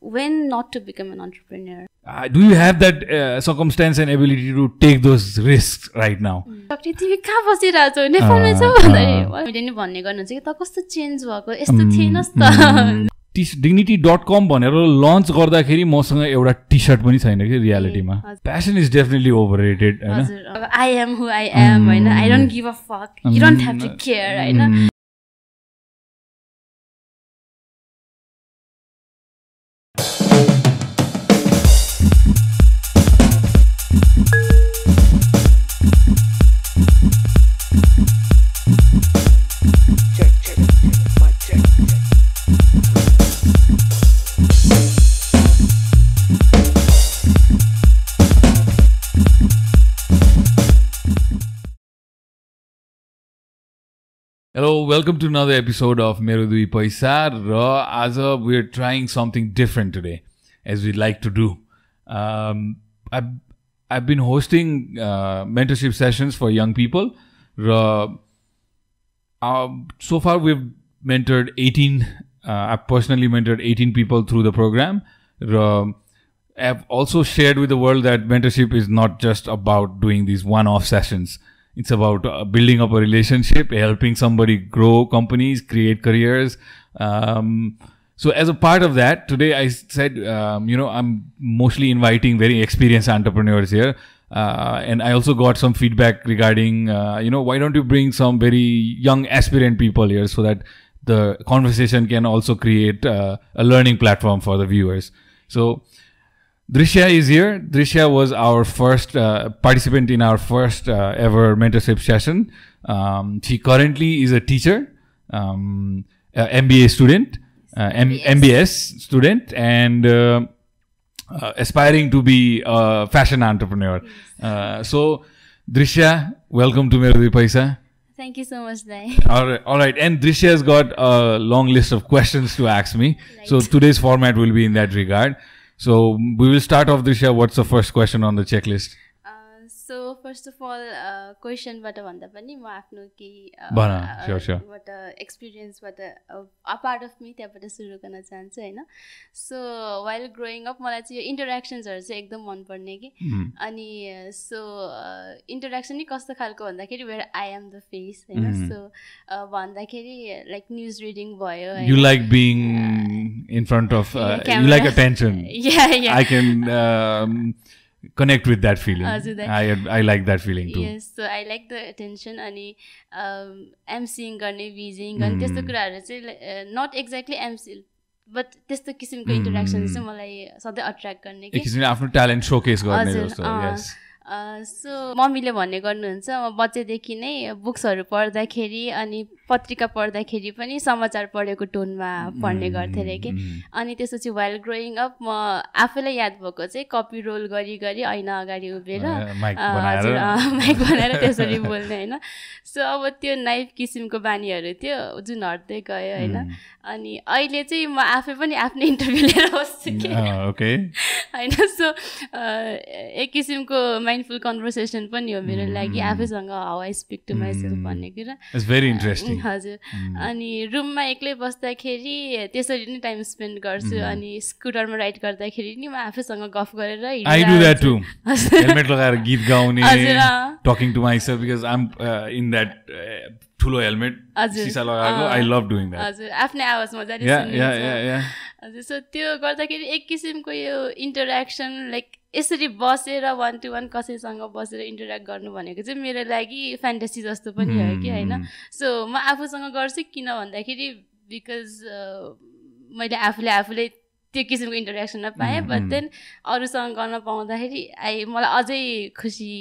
when not to become an entrepreneur. Uh, do you have that uh, circumstance and ability to take those risks right now? Doctor तिमी कहाँ बसिरहेको छौ? नेपालमै छौ भन्दाखेरि मैले नि भन्ने गर्नुहुन्छ कि त कस्तो चेन्ज भएको? यस्तो थिएनस् त। डिग्निटी डट कम भनेर लन्च गर्दाखेरि मसँग एउटा टी सर्ट पनि छैन कि रियालिटीमा। Passion is definitely over rated होइन? हजुर। अब I am who I am होइन? I don't give a fuck you don't have to care होइन? Hello, welcome to another episode of Merudui Paisar. Aza, we're trying something different today, as we like to do. Um, I've, been hosting uh, mentorship sessions for young people. Uh, so far, we've mentored 18, uh, I personally mentored 18 people through the program. I've also shared with the world that mentorship is not just about doing these one off sessions it's about uh, building up a relationship helping somebody grow companies create careers um, so as a part of that today i said um, you know i'm mostly inviting very experienced entrepreneurs here uh, and I also got some feedback regarding, uh, you know, why don't you bring some very young aspirant people here so that the conversation can also create uh, a learning platform for the viewers. So, Drishya is here. Drishya was our first uh, participant in our first uh, ever mentorship session. Um, she currently is a teacher, um, uh, MBA student, uh, M- MBS student, and uh, uh, aspiring to be a fashion entrepreneur. so, Drishya, welcome to Merodi Paisa. Thank you so much, Dai. All right, all right. And Drishya has got a long list of questions to ask me. Right. So today's format will be in that regard. So we will start off, Drishya. What's the first question on the checklist? So first of all क्वेसनबाट भन्दा पनि म आफ्नो केही uh, भन, uh, sure, sure. बाट एक्सपिरियन्सबाट a part of me त्यहाँबाट सुरु गर्न चाहन्छु होइन सो वाइल ग्रोइङ अप मलाई चाहिँ यो इन्टरेक्सन्सहरू चाहिँ एकदम मनपर्ने कि. अनि सो इन्टरेक्सन नै कस्तो खालको भन्दाखेरि where I am the face होइन. सो भन्दाखेरि लाइक न्युज रिडिङ भयो. Yeah yeah I can um, connect with that I, I like that feeling too. Yes so I like the attention अनि emceeing गर्ने भिजिङ गर्ने त्यस्तो Hmm. कुराहरू चाहिँ not exactly MC but त्यस्तो किसिमको Hmm. इन्टरेक्सन चाहिँ मलाई सधैँ अट्र्याक्ट गर्ने आफ्नो ट्यालेन्ट सोकेस गर्ने सो मम्मीले भन्ने गर्नुहुन्छ म बच्चैदेखि नै बुक्सहरू पढ्दाखेरि अनि पत्रिका पढ्दाखेरि पनि समाचार पढेको टोनमा पढ्ने गर्थेँ अरे कि. अनि त्यसपछि वाइल ग्रोइङ अप म आफैलाई याद भएको चाहिँ कपी रोल गरी गरी ऐना अगाडि उभिएर। हजुर, माइक बनाएर त्यसरी बोल्ने होइन सो अब त्यो नाइफ किसिमको बानीहरू थियो जुन हट्दै गयो होइन. अनि अहिले चाहिँ म आफै पनि आफ्नो इन्टरभ्यू लिएर बस्छु कि. होइन सो एक किसिमको माइन्डफुल कन्भर्सेसन पनि हो मेरो लागि आफैसँग how I speak to myself Mm. भन्ने कुरा। Very interesting. हजुर। अनि रुममा एक्लै बस्दाखेरि त्यसरी नै टाइम स्पेन्ड गर्छु अनि स्कुटरमा राइड गर्दाखेरि नि म आफैसँग गफ गरेर हेलमेट लगाएर गीत गाउने। Talking to myself because I'm in that ठुलो हेलमेट सिसा लगाएको। आई लभ डुइङ द्याट हजुर। आफ्नै आवाज मजाले हजुर सो त्यो गर्दाखेरि एक किसिमको यो इन्टरेक्सन लाइक यसरी बसेर वान टु वान कसैसँग बसेर इन्टरेक्ट गर्नु भनेको चाहिँ मेरो लागि फ्यान्टेसी जस्तो पनि हो कि होइन Hmm. सो म आफूसँग गर्छु किन भन्दाखेरि बिकज मैले आफूले आफूले त्यो किसिमको इन्टरेक्सनमा पाएँ Mhm, बट. देन अरूसँग गर्न पाउँदाखेरि आई मलाई अझै खुसी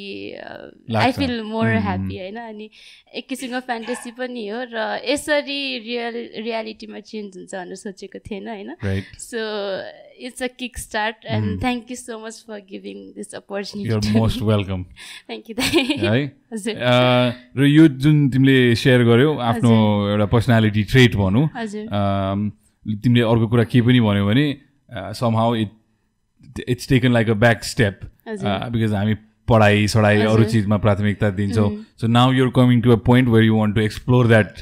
आई। फिल मोर ह्याप्पी होइन? अनि एक किसिमको फ्यान्टेसी पनि हो र यसरी रियल रियालिटीमा चेन्ज हुन्छ भनेर सोचेको थिएन होइन? So it's a kick start and thank you so much for giving this opportunity most welcome thank you है? र यो जुन तिमीले सेयर गर्यौ आफ्नो एउटा पर्सनालिटी ट्रेट भनौँ हजुर। तिमीले अर्को कुरा के पनि भन्यो भने somehow it it's taken like a back step. Because हामी पढाइ सढाइ अरू। चिजमा प्राथमिकता दिन्छौँ। So now you're coming to a point where you want to explore that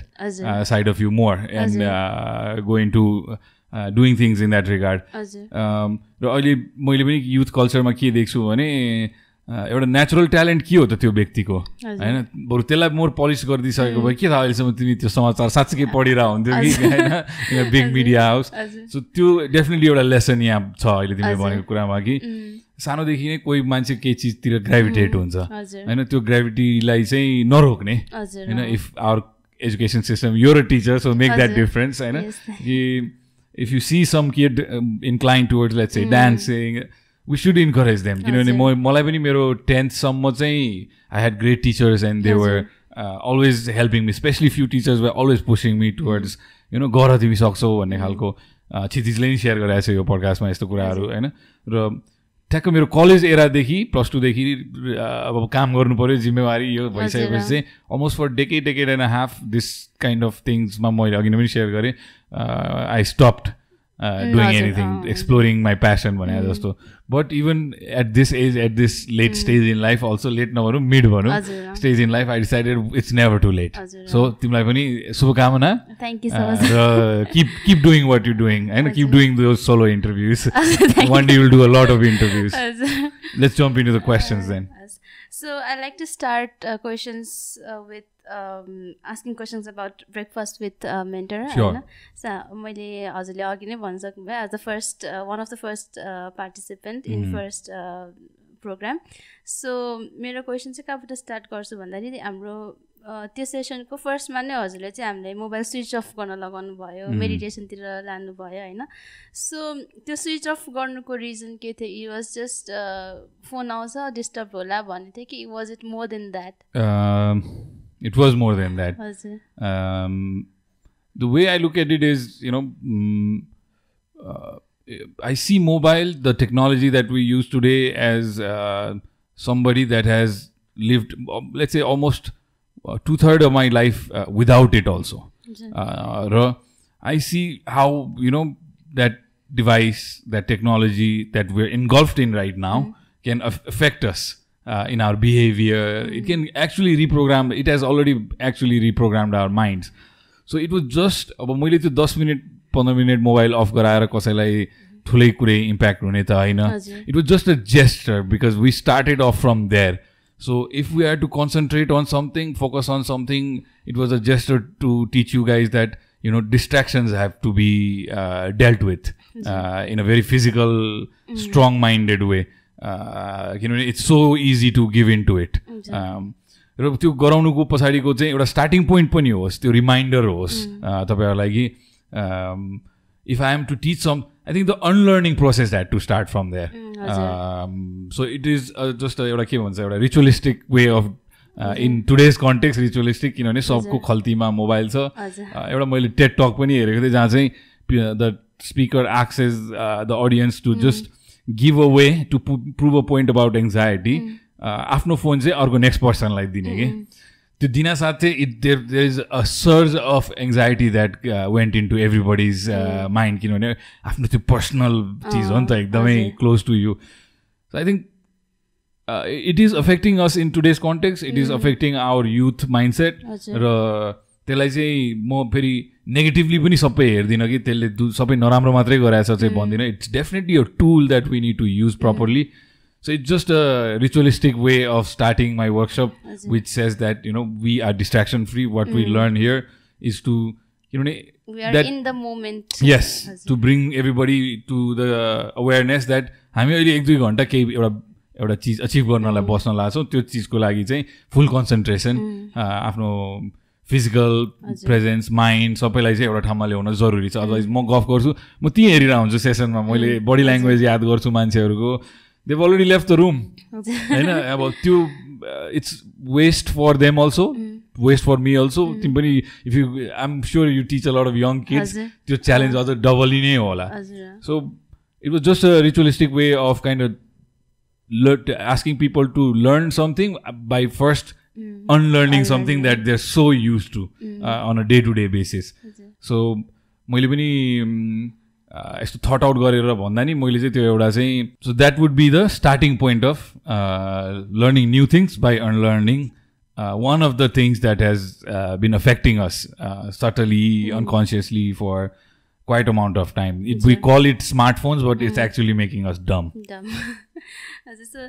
side of you more and going to doing things in that regard र अहिले मैले पनि युथ कल्चरमा के देख्छु भने एउटा नेचुरल ट्यालेन्ट के हो त त्यो व्यक्तिको। होइन? बरु त्यसलाई मोर पलिस गरिदिइसकेको भए के थाहा अहिलेसम्म तिमी त्यो समाचार साँच्चीकै पढिरह हुन्थ्यो कि? होइन? बिग मिडिया हाउस सो त्यो डेफिनेटली एउटा लेसन यहाँ छ अहिले तिमीले। भनेको कुरामा कि सानोदेखि नै कोही मान्छे केही चिजतिर ग्राभिटेट हुन्छ। होइन? त्यो ग्राभिटीलाई चाहिँ नरोक्ने। होइन? If our education system your a teacher so make that. Difference होइन. कि if you see some kid incline towards let's चाहिँ dancing we should encourage them किनभने म मलाई पनि मेरो टेन्थसम्म चाहिँ I had great teachers and they were always helping me specially few teachers were always pushing me towards you know गर तिमी सक्छौ भन्ने खालको क्षितिजले नि सेयर गरिरहेको छ यो पडकास्टमा यस्तो कुराहरू होइन? र ठ्याक्क मेरो कलेज एरादेखि प्लस टूदेखि अब काम गर्नु पऱ्यो जिम्मेवारी यो भइसकेपछि चाहिँ almost for decade decade and half this kind of थिङ्समा मैले अघि नै पनि सेयर गरेँ। I stopped doing anything. Exploring my passion भने जस्तो but even at this age at this late stage in life also late नभनौँ मिड भनौँ। Stage in life I decided it's never too late so तिमीलाई पनि शुभकामना र keep keep doing what you doing होइन keep doing those solo interviews one day will do a lot of interviews let's jump into the questions then. So I like to start uh, questions uh, with um, asking questions about breakfast with uh, mentor. Sure. So मैले हजुरले अघि नै भनिसक्नु भयो as the first one of the first participant in first program so मेरो question चाहिँ कहाँबाट start गर्छु भन्दाखेरि हाम्रो uh, त्यो सेसनको फर्स्टमा नै हजुरले चाहिँ हामीले मोबाइल स्विच अफ गर्न लगाउनु भयो मेडिटेसनतिर लानुभयो होइन। सो त्यो स्विच अफ गर्नुको रिजन के थियो? इट वाज जस्ट फोन आउँछ डिस्टर्ब होला भन्ने थियो कि it was it more than that it was more than that the way I look at it is you know I see mobile the technology that we use today as some that has almost uh, two thirds of my life uh, without it also. Uh, र I see how, you know, that device, that technology that we're engulfed in right now can aff- affect us uh, in our behavior. It can actually reprogram, it has already actually reprogrammed our minds. So it was just अब मैले त्यो दस minute पन्ध्र minute mobile of गराएर कसैलाई ठुलै कुरै impact हुने त होइन हजुर। It was just a gesture because we started off from there so if we are to concentrate on something focus on something it was a gesture to teach you guys that you know distractions have to be dealt with in a very physical strong minded way किनभने it's so easy to give in to it र त्यो गराउनुको पछाडिको चाहिँ एउटा starting point पनि होस् त्यो रिमाइन्डर होस् अ, तपाईँहरूलाई कि if I am to teach some I think the unlearning process had to start from there so it is just एउटा के भन्छ एउटा ritualistic way of in today's context ritualistic किनभने सबको खल्तीमा मोबाइल छ एउटा मैले टेट टक पनि हेरेको थिएँ जहाँ चाहिँ the speaker asks the audience to just give a way to prove a point about anxiety आफ्नो फोन चाहिँ अर्को नेक्स्ट पर्सनलाई दिने कि त्यो दिन साथ चाहिँ it there there is a surge of anxiety that went into everybody's mind किनभने आफ्नो त्यो पर्सनल चिज हो नि त एकदमै। Close to you so I think it is affecting us in today's context it is affecting our youth mindset. र त्यसलाई चाहिँ म फेरि नेगेटिभली पनि सबै हेर्दिनँ कि त्यसले दु सबै नराम्रो मात्रै गराएछ चाहिँ भन्दिनँ। It's definitely a tool that we need to use properly so it's just a ritualistic way of starting my workshop which says that you know we are distraction free what we learn here is to किनभने we are that- in the moment yes to bring everybody to the awareness that हामी अहिले एक दुई घन्टा केही एउटा एउटा चिज अचिभ गर्नलाई बस्न लाग्छौँ त्यो चिजको लागि चाहिँ फुल कन्सन्ट्रेसन आफ्नो फिजिकल प्रेजेन्स माइन्ड सबैलाई चाहिँ एउटा ठाउँमा ल्याउन जरुरी छ। अदरवाइज म गफ गर्छु। म त्यहीँ हेरिरहेको हुन्छु सेसनमा मैले बडी ल्याङ्ग्वेज याद गर्छु मान्छेहरूको। They've already left the room होइन अब त्यो it's waste for them also waste for me also तिमी पनि if you I am sure you teach a lot of young kids हजुर। त्यो च्यालेन्ज अझ डबली नै होला हजुर so it was just a ritualistic way of kind of asking people to learn something by first unlearning something that they're so used to uh, on a day to day basis so मैले पनि mm, uh, यस्तो thought out गरेर भन्दा नि मैले चाहिँ त्यो एउटा चाहिँ so that would be the starting point of learning new things by unlearning one of the things that has been affecting us subtly unconsciously for quite amount of time. It, we call it smartphones, but it's actually making us dumb. डम हजुर so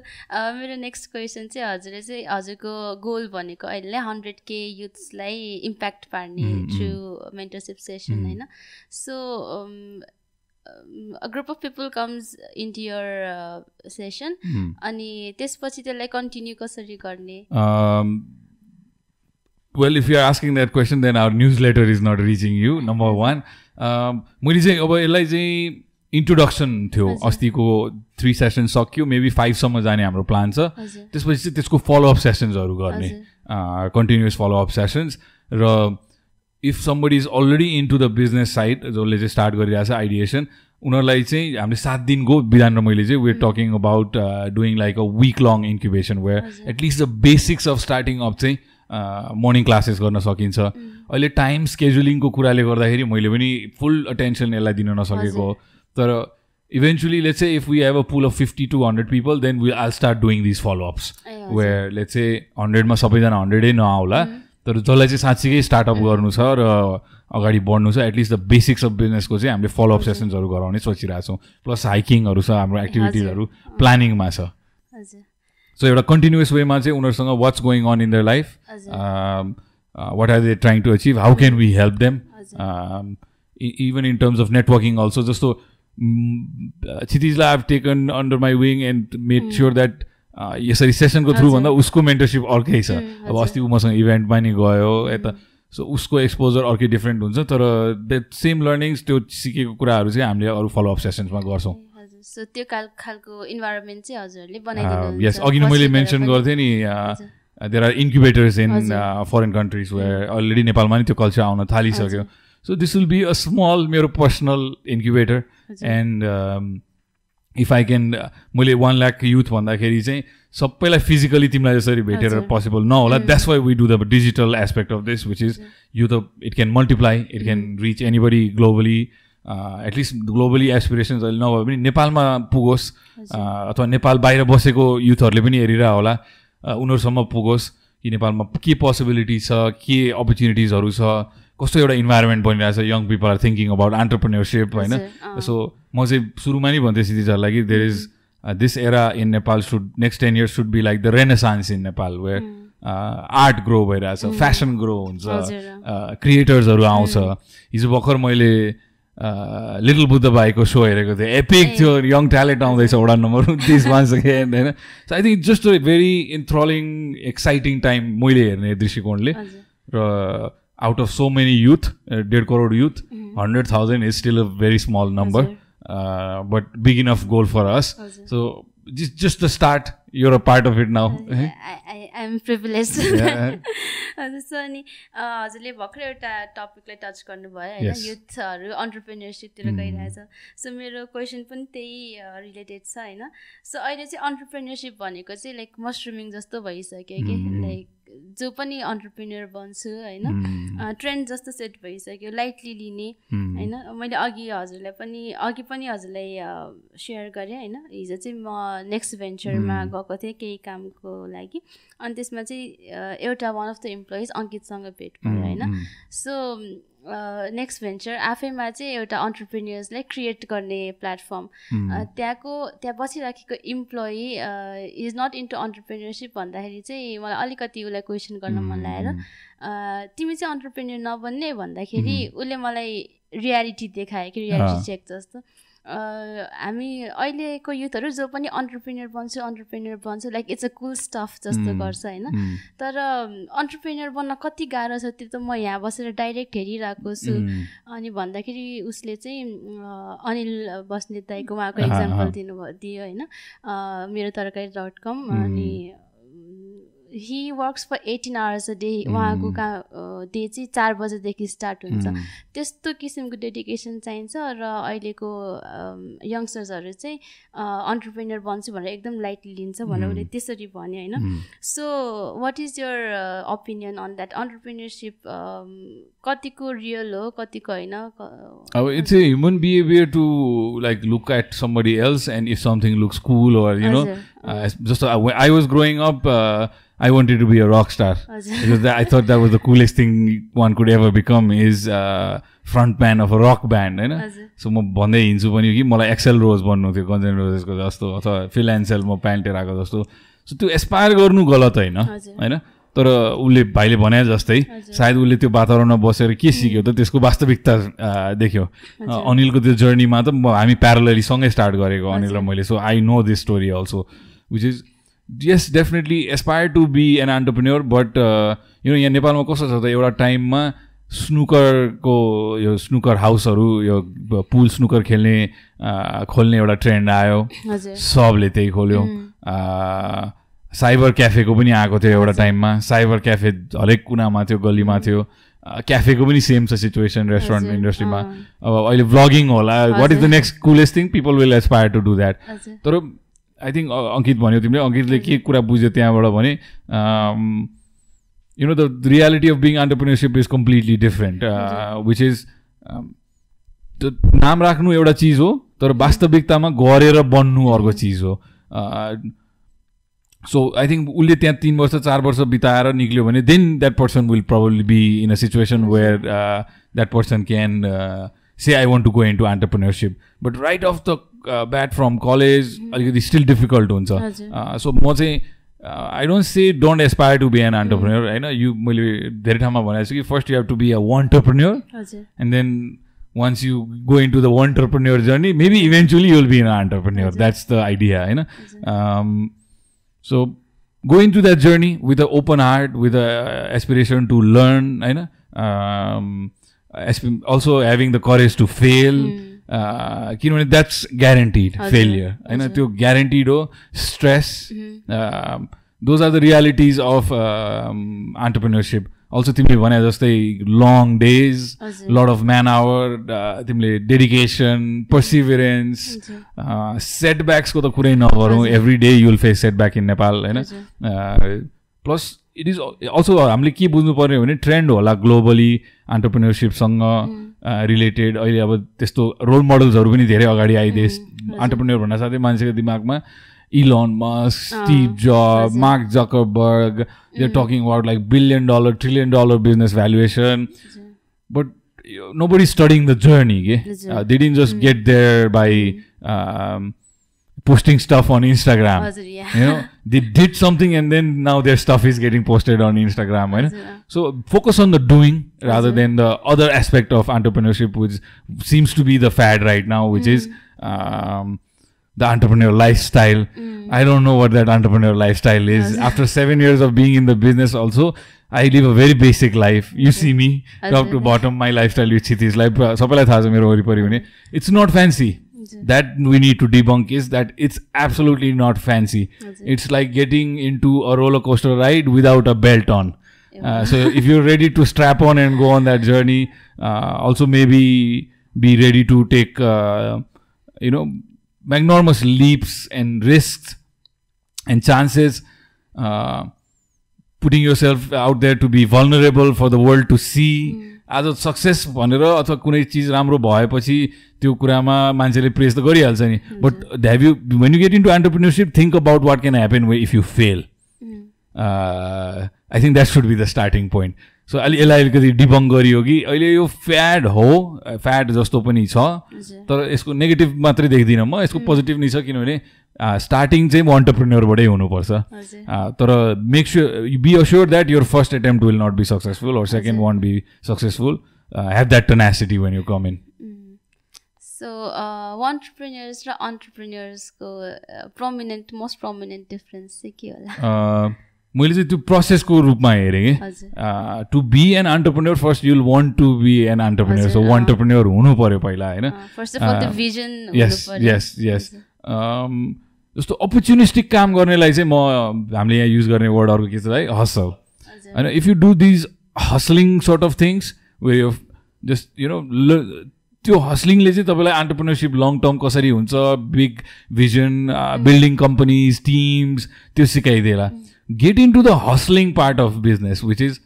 मेरो next question चाहिँ हजुरले चाहिँ हजुरको goal भनेको अहिले hundred के युथ्सलाई इम्प्याक्ट पार्ने थ्रु मेन्टरसिप सेसन होइन? So a group of people comes in year session अनि त्यसपछि त्यसलाई कन्टिन्यू कसरी गर्ने? Um, well, if you're asking that question, then our newsletter is not reaching you, number one. Um, मैले चाहिँ अब यसलाई चाहिँ इन्ट्रोडक्सन थियो अस्तिको थ्री सेसन सक्यो मेबी फाइभसम्म जाने हाम्रो प्लान छ। त्यसपछि चाहिँ त्यसको फलोअप सेसन्सहरू गर्ने। कन्टिन्युस फलोअप सेसन्स र if somebody is already into the business side जसले चाहिँ स्टार्ट गरिरहेको छ आइडिएसन उनीहरूलाई चाहिँ हामीले सात दिनको विधान र मैले चाहिँ were talking about doing like a week long incubation where at least the basics of starting off चाहिँ मर्निङ क्लासेस गर्न सकिन्छ। अहिले टाइम स्केड्युलिङको कुराले गर्दाखेरि मैले पनि फुल अटेन्सन यसलाई दिन नसकेको हो। तर इभेन्चुली लेट्स चाहिँ if we have a pool of fifty to hundred people then we all start doing this followups A. Where let's चाहिँ हन्ड्रेडमा सबैजना हन्ड्रेडै नआउला तर जसलाई चाहिँ साँच्चीकै स्टार्टअप गर्नु छ र अगाडि बढ्नु छ एटलिस्ट द बेसिक्स अफ बिजनेसको चाहिँ हामीले फलोअप सेसन्सहरू गराउने सोचिरहेको छौँ प्लस हाइकिङहरू छ हाम्रो एक्टिभिटिजहरू प्लानिङमा छ। सो एउटा कन्टिन्युस वेमा चाहिँ उनीहरूसँग what's going on in their life what are they trying to achieve how can we help them even in terms of networking also जस्तो क्षितिजलाई I've taken under my wing and made sure that यसरी सेसनको through भन्दा उसको mentorship अर्कै छ। अब अस्ति ऊ मसँग इभेन्टमा नि गयो यता सो उसको एक्सपोजर अर्कै डिफ्रेन्ट हुन्छ तर द्याट सेम लर्निङ्स त्यो सिकेको कुराहरू चाहिँ हामीले अरू फलोअप सेसन्समा गर्छौँ। सो त्यो खाल खालको इन्भाइरोमेन्ट चाहिँ हजुरहरूले यस बनाइदिनु अघि नै मैले मेन्सन गर्थेँ नि there are incubators in foreign countries where already नेपालमा नि त्यो कल्चर आउन थालिसक्यो। So this will be a small मेरो personal incubator and if I can मैले वान लाख युथ भन्दाखेरि चाहिँ सबैलाई फिजिकली तिमीलाई जसरी भेटेर। पोसिबल नहोला। That's why we do the digital aspect of this which is यो त it can multiply it can reach anybody globally at least globally aspirations अहिले नभए पनि नेपालमा पुगोस् अ, अथवा नेपाल बाहिर बसेको युथहरूले पनि हेरिरह होला अ, उनीहरूसम्म पुगोस् कि नेपालमा के पोसिबिलिटी छ के अपर्च्युनिटिजहरू छ कस्तो एउटा इन्भाइरोमेन्ट बनिरहेको छ young people are thinking about entrepreneurship होइन। सो म चाहिँ सुरुमा नै भन्थेँ सिटिजहरूलाई कि there is this era in Nepal should next ten years should be like the renaissance in Nepal where art grow भइरहेछ फेसन ग्रो हुन्छ। क्रिएटर्सहरू आउँछ। हिजो भर्खर मैले लिटल बुद्ध भाइको सो हेरेको थिएँ। एपिक थियो यङ ट्यालेन्ट आउँदैछ वडा नम्बर दिस वान्स अगेन होइन? So I think just a very enthralling exciting time मैले हेर्ने दृष्टिकोणले। हजुर र out of so many youth डेढ crore youth hundred thousand is still a very small number but big enough goal for us हजुर। So just the start your a part of it now I'm privilege Yeah. हजुर so अनि अ, हजुरले भर्खर एउटा टपिकलाई touch गर्नुभयो होइन. युथहरू अन्टरप्रेन्यरसिपतिर गइरहेछ सो मेरो क्वेसन पनि त्यही रिलेटेड छ होइन सो अहिले चाहिँ अन्टरप्रेन्यरसिप भनेको चाहिँ लाइक मसरुमिङ जस्तो भइसक्यो कि लाइक जो पनि अन्टरप्रेन्यर बन्छु होइन ट्रेन्ड जस्तो सेट भइसक्यो लाइटली लिने होइन मैले अघि हजुरलाई पनि अघि पनि हजुरलाई सेयर गरेँ होइन हिजो चाहिँ म नेक्स्ट भेन्चरमा गएको थिएँ केही कामको लागि अनि त्यसमा चाहिँ एउटा वान अफ द इम्प्लोइज अङ्कितसँग भेट भयो होइन सो नेक्स्ट भेन्चर आफैमा चाहिँ एउटा अन्टरप्रिन्यर्सलाई क्रिएट गर्ने प्लेटफर्म त्यहाँको त्यहाँ बसिराखेको employee is not into entrepreneurship भन्दाखेरि चाहिँ मलाई अलिकति उसलाई क्वेसन गर्न मन लागेर तिमी चाहिँ अन्टरप्रेन्यर नबन्ने भन्दाखेरि उसले मलाई रियालिटी देखायो कि। रियालिटी चेक जस्तो। हामी अहिलेको युथहरू जो पनि अन्टरप्रेन्यर बन्छु अन्टरप्रेन्यर बन्छु like it's a cool stuff जस्तो गर्छ होइन? तर अन्टरप्रेन्यर बन्न कति गाह्रो छ त्यो त म यहाँ बसेर डाइरेक्ट हेरिरहेको छु। अनि भन्दाखेरि उसले चाहिँ अनिल बस्नेत दाईको उहाँको इक्जाम्पल। दिनुभयो दियो होइन? मेरो तरकारी डट कम अनि he works for eighteen hours a day उहाँको का डे चाहिँ चार बजेदेखि स्टार्ट हुन्छ। त्यस्तो किसिमको डेडिकेसन चाहिन्छ र अहिलेको यङ्स्टर्सहरू चाहिँ अन्टरप्रेन्यर बन्छु भनेर एकदम लाइटली लिन्छ भनेर उसले त्यसरी भन्यो होइन? So what is your opinion on that entrepreneurship कतिको रियल हो कतिको होइन? अब it's a human behaviour to like look at somebody else and if something looks cool or you know हजुर, uh, जस्तो I was I wanted to be a rock star I thought that was the coolest thing one could ever become is front man of a rock band होइन? हजुर. So म भन्दै हिँड्छु पनि कि मलाई एक्सेल रोज बन्नु थियो गन्जन रोजेसको जस्तो अथवा फिलान्सियल म प्यान्टेर आएको जस्तो। सो त्यो एसपायर गर्नु गलत होइन। होइन? तर उसले भाइले भने जस्तै। सायद उसले त्यो वातावरणमा बसेर के सिक्यो त त्यसको वास्तविकता देख्यो। अनिलको त्यो जर्नीमा त हामी प्यारलली सँगै स्टार्ट गरेको अनिल र मैले। So I know this story also which is yes definitely aspire to be an entrepreneur but you know यहाँ नेपालमा कस्तो छ त एउटा टाइममा स्नुकरको यो स्नुकर हाउसहरू यो पुल स्नुकर खेल्ने खोल्ने एउटा ट्रेन्ड आयो। सबले त्यही खोल्यो। साइबर क्याफेको पनि आएको थियो एउटा टाइममा। साइबर क्याफे हरेक कुनामा थियो गल्लीमा थियो। क्याफेको पनि सेम छ सिचुएसन रेस्टुरेन्ट इन्डस्ट्रीमा। अब अहिले भ्लगिङ होला। What is the. Next coolest thing people will aspire to do that तर आई थिङ्क अङ्कित भन्यो तिमीले। अङ्कितले के कुरा बुझ्यो त्यहाँबाट भने you know the reality of being entrepreneurship is completely different which is त्यो नाम राख्नु एउटा चिज हो तर वास्तविकतामा गरेर बन्नु अर्को चिज हो। सो आई थिङ्क उसले त्यहाँ तिन वर्ष चार वर्ष बिताएर निक्ल्यो भने then that person will probably be in a situation where that person can say I want to go into entrepreneurship but right off the bat from college अलिकति स्टिल डिफिकल्ट हुन्छ हजुर। सो म चाहिँ I don't say don't aspire to be an entrepreneur होइन you मैले धेरै ठाउँमा भनेको छु कि first you have to be a wantrepreneur हजुर and then once you go into the entrepreneur journey maybe eventually you'll be an entrepreneur that's the idea you know um, so go into that journey with an open heart with a aspiration to learn you know um, asp- also having the courage to fail uh, किनभने that's guaranteed failure होइन। त्यो guaranteed हो stress those are the realities of entrepreneurship also तिमीले भने जस्तै long days. Lot of man hour तिमीले dedication perseverance सेटब्याक्सको त कुरै नगरौँ। Every day you'll face setback in Nepal होइन प्लस इट इज अल्सो हामीले के बुझ्नु पर्ने भने ट्रेन्ड होला ग्लोबली अन्टरप्रिनरसिपसँग रिलेटेड अहिले अब त्यस्तो रोल मोडल्सहरू पनि धेरै अगाडि आइदिएस अन्टरप्रिन्योर भन्न साथै मान्छेको दिमागमा Elon Musk Steve Jobs. Mark Zuckerberg they're talking about like billion dollar trillion dollar business valuation studying the journey okay? Yes, uh, they didn't just get there by um, posting stuff on instagram हजुर या you know they did something and then now their stuff is getting posted on instagram right? हजुर, अँ। so focus on the doing rather Yes, than the other aspect of entrepreneurship which seems to be the fad right now which is um, the entrepreneur lifestyle i don't know what that entrepreneur lifestyle is Yes. after seven years of being in the business also i live a very basic life you see me top to हजुर। bottom my lifestyle with क्षितिजलाई प्र- सबैलाई थाहा छ मेरो वरिपरि हुने it's not fancy that we need to debunk is that it's absolutely not fancy. It's like getting into a roller coaster ride without a belt on. Uh, so if you're ready to strap on and go on that journey, uh, also maybe be ready to take uh, you know magnanimous leaps and risks and chances, uh, putting yourself out there to be vulnerable for the world to see. Mm आज success भनेर अथवा कुनै चिज राम्रो भएपछि त्यो कुरामा मान्छेले प्रेस त गरिहाल्छ नि। But have you when you get into entrepreneurship think about what can happen if you fail I think that should be the starting point so अलि यसलाई अलिकति डिबङ गरियो कि अहिले यो फ्याड हो फ्याड जस्तो पनि छ। तर यसको नेगेटिभ मात्रै देख्दिनँ म यसको पोजिटिभ नै छ किनभने स्टार्टिङ चाहिँ अन्टरप्रिन्यरबाटै हुनुपर्छ। Uh, तर make sure be assure that your first attempt will not be successful or second want be successful have that tenacity when you come in so entrepreneurs र अन्टरप्रिन्यर्सको प्रोमिनेन्ट मोस्ट प्रोमिनेन्ट डिफरेन्स चाहिँ के होला? मैले चाहिँ त्यो प्रोसेसको रूपमा हेरेँ कि। To be an entrepreneur first you'll want to be an entrepreneur so. Entrepreneur हुनु पऱ्यो पहिला होइन? yes, yes. Um, जस्तो अपर्च्युनिस्टिक काम गर्नेलाई चाहिँ म हामीले यहाँ युज गर्ने वर्ड अर्को के छ है हसल होइन if you do these hustling sort of things way of just you know त्यो हसलिङले चाहिँ तपाईँलाई अन्टरप्रिनरसिप लङ टर्म कसरी हुन्छ big vision building companies teams त्यो सिकाइदिएला get in to the hustling part of business which is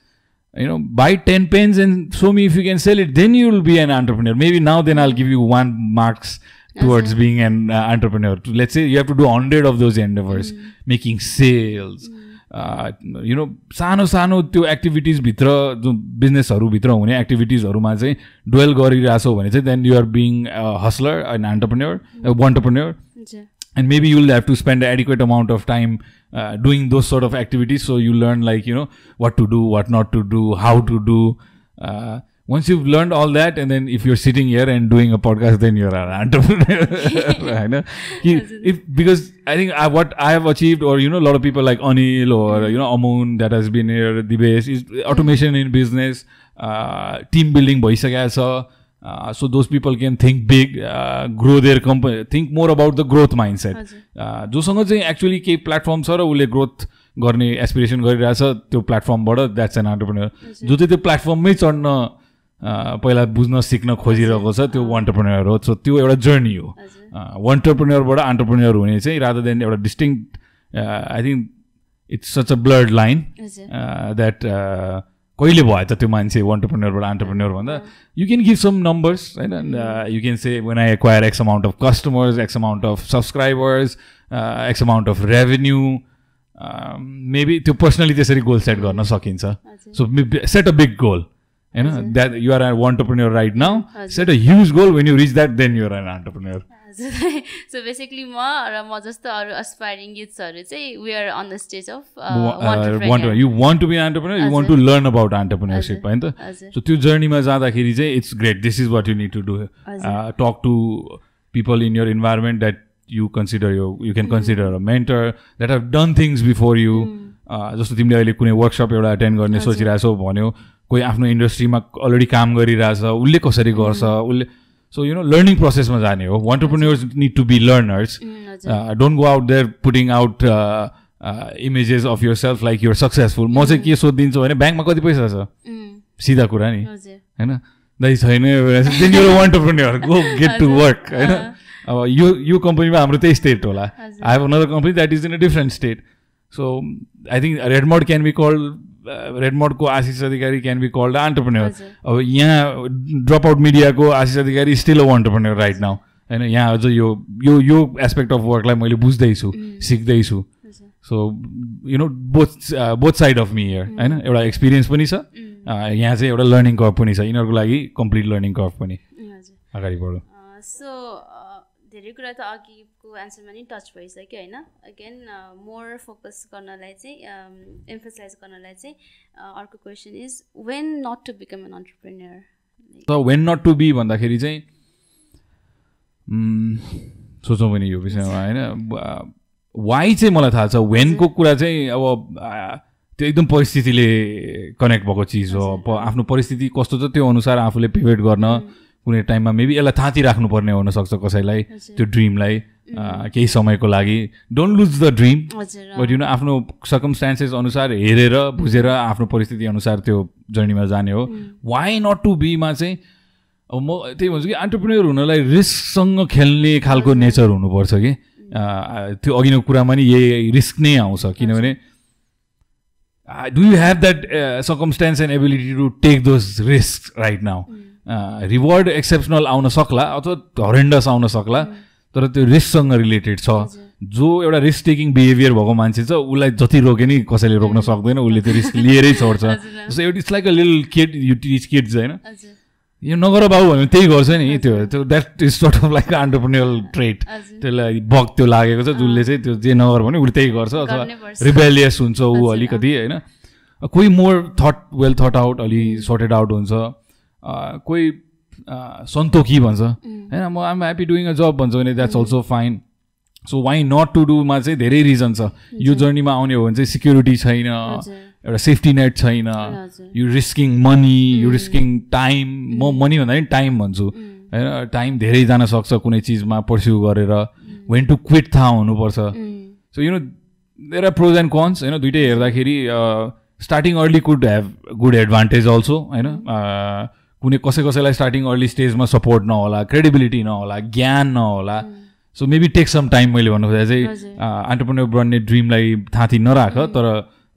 you know buy 10 pens and show me if you can sell it then you will be an entrepreneur maybe now then i'll give you one marks towards being an uh, entrepreneur let's say you have to do 100 of those endeavors making sales you know सानो सानो त्यो एक्टिभिटिजभित्र जो बिजनेसहरूभित्र हुने एक्टिभिटिजहरूमा चाहिँ Duvall गरिरहेछौ भने चाहिँ then you're being hustler an entrepreneur wantrepreneur हजुर and maybe you'll have to spend adequate amount of time uh, doing those sort of activities. So you learn like you know what to do what not to do how to do. Uh, once you've learned all that and then if you're sitting here and doing a podcast then you're an entrepreneur. I know. if, because i think I, what i have achieved or you know a lot of people like anil or mm-hmm. you know amun that has been here the base is automation in business uh, team building bhaisakeko uh, so those people can think big uh, grow their company think more about the growth mindset. हजुर। जोसँग चाहिँ actually केही platform छ र उसले growth गर्ने aspiration गरिरहेछ त्यो प्लेटफर्मबाट द्याट्स एन अन्टरप्रेन्यर जो चाहिँ त्यो प्लेटफर्ममै चढ्न अ, पहिला बुझ्न सिक्न खोजिरहेको छ त्यो वन्टरप्रेन्यर हो। सो त्यो एउटा जर्नी हो। हजुर। वन्टरप्रेन्यरबाट अन्टरप्रेन्यर हुने चाहिँ रादर देन एउटा distinct I think it's such a blood line that कहिले भयो त त्यो मान्छे वन्टरप्रेन्यरबाट अन्टरप्रेन्यर भन्दा you can give some numbers होइन? You can say when I acquire X amount of customers X amount of subscribers X amount of revenue maybe त्यो personally त्यसरी गोल सेट गर्न सकिन्छ। हजुर। So set a big goal होइन? That you are an entrepreneur right now हजुर। Set a huge goal when you reach that then you're an entrepreneur हजुर so basically म र म जस्तो अरू अस्पाइरिङ युथ्सहरू चाहिँ we are on the stage of you want to be entrepreneur you want to learn about entrepreneurship होइन त सो त्यो जर्नीमा जाँदाखेरि चाहिँ it's great this is what you need to do talk to people in your environment that you consider यो you can consider a mentor that have done things before you जस्तो तिमीले अहिले कुनै वर्कसप एउटा एटेन्ड गर्ने। सोचिरहेछौ भन्यो कोही आफ्नो इन्डस्ट्रीमा अलरेडी काम गरिरहेछ उसले कसरी गर्छ उसले सो यु नो लर्निङ प्रोसेसमा जाने हो wantrepreneurs need to be learners don't go out there putting out images of yourself like you're successful म चाहिँ के सोधिदिन्छु भने ब्याङ्कमा कति पैसा छ सिधा कुरा नि होइन दाइ छैन then you're wantrepreneur go get to work होइन अब यो यो कम्पनीमा हाम्रो त्यही स्टेट होला। I have another company that is in a different state so I think Redmod can be called रेडमोडको Ashish Adhikari can be called entrepreneur. अब यहाँ ड्रप आउट मिडियाको Ashish Adhikari still a right now होइन यहाँ अझ यो यो यो aspect of वर्कलाई मैले बुझ्दैछु सिक्दैछु। हजुर so you know both both side of me here होइन? एउटा एक्सपिरियन्स पनि छ उम्, अँ, यहाँ चाहिँ एउटा लर्निङ कर्भ पनि छ। यिनीहरूको लागि कम्प्लिट लर्निङ कर्भ पनि अगाडि बढो। सो धेरै कुरा त अघिको एन्सरमा नि टच भइसक्यो होइन? अगेन मोर फोकस गर्नलाई चाहिँ एम्फसाइज गर्नलाई चाहिँ अर्को question is when not to become an entrepreneur त वेन नट टु बी भन्दाखेरि चाहिँ सोचौँ पनि यो विषयमा होइन? वाइ चाहिँ मलाई थाहा छ? वेनको कुरा चाहिँ अब त्यो एकदम परिस्थितिले कनेक्ट भएको चिज हो। आफ्नो परिस्थिति कस्तो छ त्यो अनुसार आफूले पिभेट गर्न। कुनै टाइममा मेबी यसलाई थाँती राख्नुपर्ने हुनसक्छ कसैलाई। त्यो ड्रिमलाई केही समयको लागि। Don't lose the dream but you know आफ्नो सर्कमस्टान्सेस अनुसार हेरेर बुझेर आफ्नो परिस्थिति अनुसार त्यो जर्नीमा जाने हो। वाइ नट टु बीमा चाहिँ अब म त्यही भन्छु कि अन्टरप्रेन्यर हुनलाई रिस्कसँग खेल्ने खालको नेचर हुनुपर्छ कि। त्यो अघिको कुरामा नि यही रिस्क नै आउँछ। किनभने do you have that circumstance and ability to take those risk right now reward exceptional आउन सक्ला अथवा हरेन्डस आउन सक्ला तर त्यो रिस्कसँग रिलेटेड छ। जो एउटा रिस्क टेकिङ बिहेभियर भएको मान्छे छ उसलाई जति रोके नि कसैले रोक्न सक्दैन उसले त्यो रिस्क लिएरै छोड्छ। जस्तो इट्स लाइक अ लिल किड यु टिच किड्स होइन? यो नगर बाबु भने त्यही गर्छ नि त्यो त्यो that is sort of like entrepreneurial trait हजुर। त्यसलाई बग त्यो लागेको छ जसले चाहिँ त्यो जे नगर भने उसले त्यही गर्छ अथवा। रिबेलियस हुन्छ ऊ अलिकति होइन? कोही more thought well thought out अलि सर्टेड आउट हुन्छ। कोही सन्तोकी भन्छ। होइन म I'm happy doing a job भन्छ भने that's also fine so why not to Duma चाहिँ धेरै रिजन छ। यो जर्नीमा आउने हो भने चाहिँ सिक्युरिटी छैन एउटा सेफ्टी नेट छैन you risking money you risking time म मनी भन्दा पनि टाइम भन्छु। होइन टाइम धेरै जान सक्छ कुनै चिजमा पर्स्यु गरेर। वेन टु क्विट थाहा हुनुपर्छ। So you know there are pros and cons होइन दुइटै हेर्दाखेरि starting early could have good advantage also होइन कुनै कसै कसैलाई स्टार्टिङ अर्ली स्टेजमा सपोर्ट नहोला क्रेडिबिलिटी नहोला ज्ञान नहोला। So maybe take some time मैले भन्नु खोजेँ चाहिँ। अन्टरप्रेन्यर बन्ने ड्रिमलाई थाँती नराख तर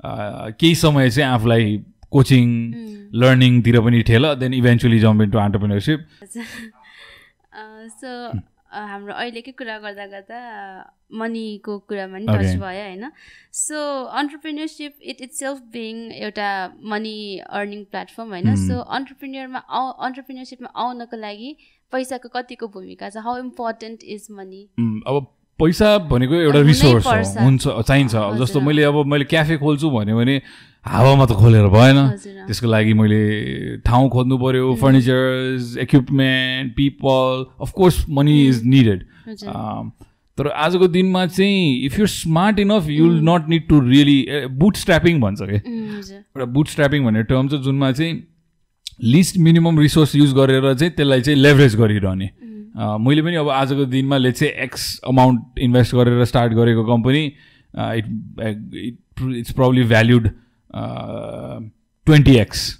अ, केही समय चाहिँ आफूलाई कोचिङ लर्निङतिर पनि ठेल then eventually jump into entrepreneurship so हाम्रो अहिलेकै कुरा गर्दा गर्दा मनीको कुरामा नि. टच भयो होइन so entrepreneurship it itself being एउटा मनी अर्निङ प्लेटफर्म होइन Hmm. सो अन्टरप्रिनियरमा आउ अन्टरप्रिनियरसिपमा आउनको लागि पैसाको कतिको भूमिका छ हाउ इम्पोर्टेन्ट इज मनी अब पैसा भनेको एउटा रिसोर्स। हो। हुन्छ चाहिन्छ। जस्तो मैले अब मैले क्याफे खोल्छु भन्यो भने हावामा त खोलेर भएन। त्यसको लागि मैले ठाउँ खोज्नु पऱ्यो furnitures equipment people of course money is needed तर आजको दिनमा चाहिँ if you smart enough you will not need to really bootstrapping भन्छ क्या एउटा बुट स्ट्रापिङ भन्ने टर्म छ जुनमा चाहिँ लिस्ट मिनिमम रिसोर्स युज गरेर चाहिँ त्यसलाई चाहिँ लेभरेज गरिरहने। मैले पनि अब आजको दिनमा ले चाहिँ एक्स अमाउन्ट इन्भेस्ट गरेर स्टार्ट गरेको company it it it's probably valued twenty X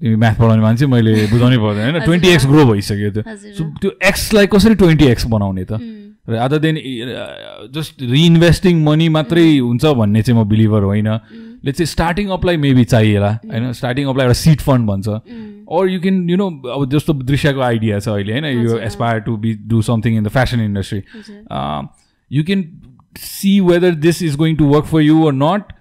तिमी म्याथ पढाउने मान्छे मैले बुझाउनै पर्दैन होइन। ट्वेन्टी एक्स ग्रो भइसक्यो त्यो। सो त्यो एक्सलाई कसरी ट्वेन्टी एक्स बनाउने त? उम्, र other than just reinvesting money मात्रै हुन्छ भन्ने चाहिँ म बिलिभर होइन ले चाहिँ स्टार्टिङ अपलाई मेबी चाहिएला होइन स्टार्टिङ अपलाई एउटा सिट फन्ड भन्छ or you can you know अब जस्तो दृश्यको आइडिया छ अहिले होइन you. Aspire to be do something in the fashion industry you can see whether this is going to work for you or not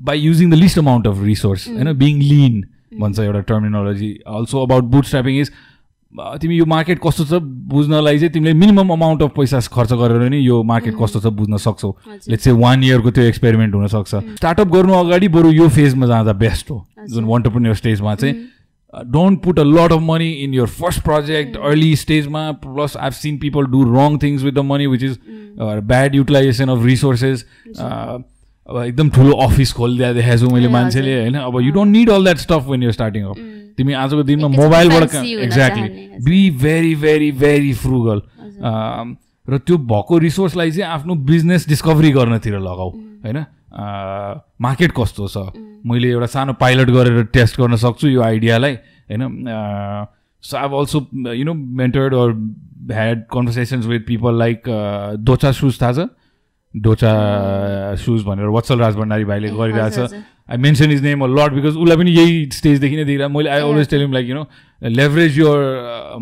by using the least amount of resource होइन being lean भन्छ एउटा terminology also about bootstrapping is तिमी यो market कस्तो छ बुझ्नलाई चाहिँ तिमीले minimum amount of पैसा खर्च गरेर नि यो मार्केट कस्तो छ बुझ्न सक्छौ। लेट्स चाहिँ वान इयरको त्यो एक्सपेरिमेन्ट हुनसक्छ स्टार्टअप गर्नु अगाडि बरु यो फेजमा जाँदा बेस्ट हो। जुन अन्टरप्रिन्यर स्टेजमा चाहिँ। Don't put a lot of money in your first project early स्टेजमा plus I've seen people do wrong things with the money which is bad utilisation of resources अब एकदम ठुलो अफिस खोलिदिया देखाएको छु मैले मान्छेले। होइन? अब you don't need all that stuff when you're starting um, तिमी आजको दिनमा मोबाइलबाट exactly. Be very very very frugal. र त्यो भएको रिसोर्सलाई चाहिँ आफ्नो बिजनेस डिस्कभरी गर्नतिर लगाऊ होइन? मार्केट कस्तो छ? मैले एउटा सानो पाइलट गरेर टेस्ट गर्न सक्छु यो आइडियालाई होइन? So I also you know mentored or had conversations with people like Docha shoes थाहा छ डोचा सुज भनेर वत्सल राज भण्डारी भाइले गरिरहेछ। I mention is name a lot because उसलाई पनि यही स्टेजदेखि नै देखिरहेको मैले I always tell him like you know leverage your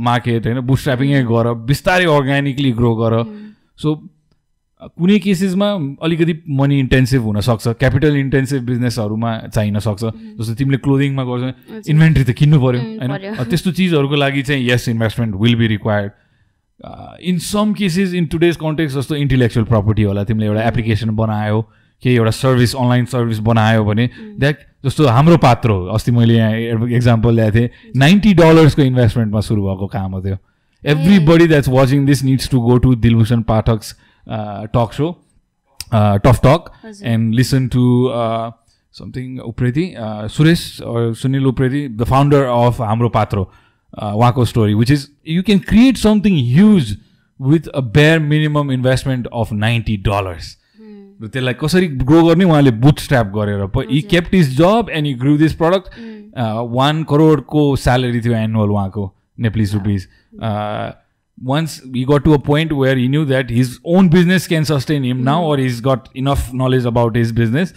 market होइन बुस्ट स्ट्रापिङै गर बिस्तारै अर्ग्यानिकली ग्रो। गर सो कुनै केसेसमा अलिकति मनी इन्टेन्सिभ हुनसक्छ क्यापिटल इन्टेन्सिभ बिजनेसहरूमा चाहिन सक्छ। जस्तो तिमीले क्लोदिङमा गर्छ इन्भेन्ट्री त किन्नु पऱ्यो होइन? त्यस्तो चिजहरूको लागि चाहिँ यस investment will be required in some cases in today's context जस्तो इन्टेलेक्चुअल प्रपर्टी होला तिमीले एउटा एप्लिकेसन बनायो केही एउटा सर्भिस अनलाइन सर्भिस बनायो भने द्याट जस्तो हाम्रो पात्र हो अस्ति मैले यहाँ एक्जाम्पल ल्याएको थिएँ नाइन्टी डलर्सको इन्भेस्टमेन्टमा सुरु भएको काम हो त्यो। Everybody that's watching this needs to go to Dilbhushan Pathak's talk so tough talk हजुर। and listen to uh, something Upreti, uh, Suresh or Sunil Upreti, the founder of Amro Patro, uh, Wako story, which is you can create something huge with a bare minimum investment of ninety dollars. र त्यसलाई कसरी grow गर्ने उहाँले boot strap गरेर he kept his job and he grew this product one करोडको salary थियो annual उहाँको Nepalese rupees once he got to a point where he knew that his own business can sustain him now or he's got enough knowledge about his business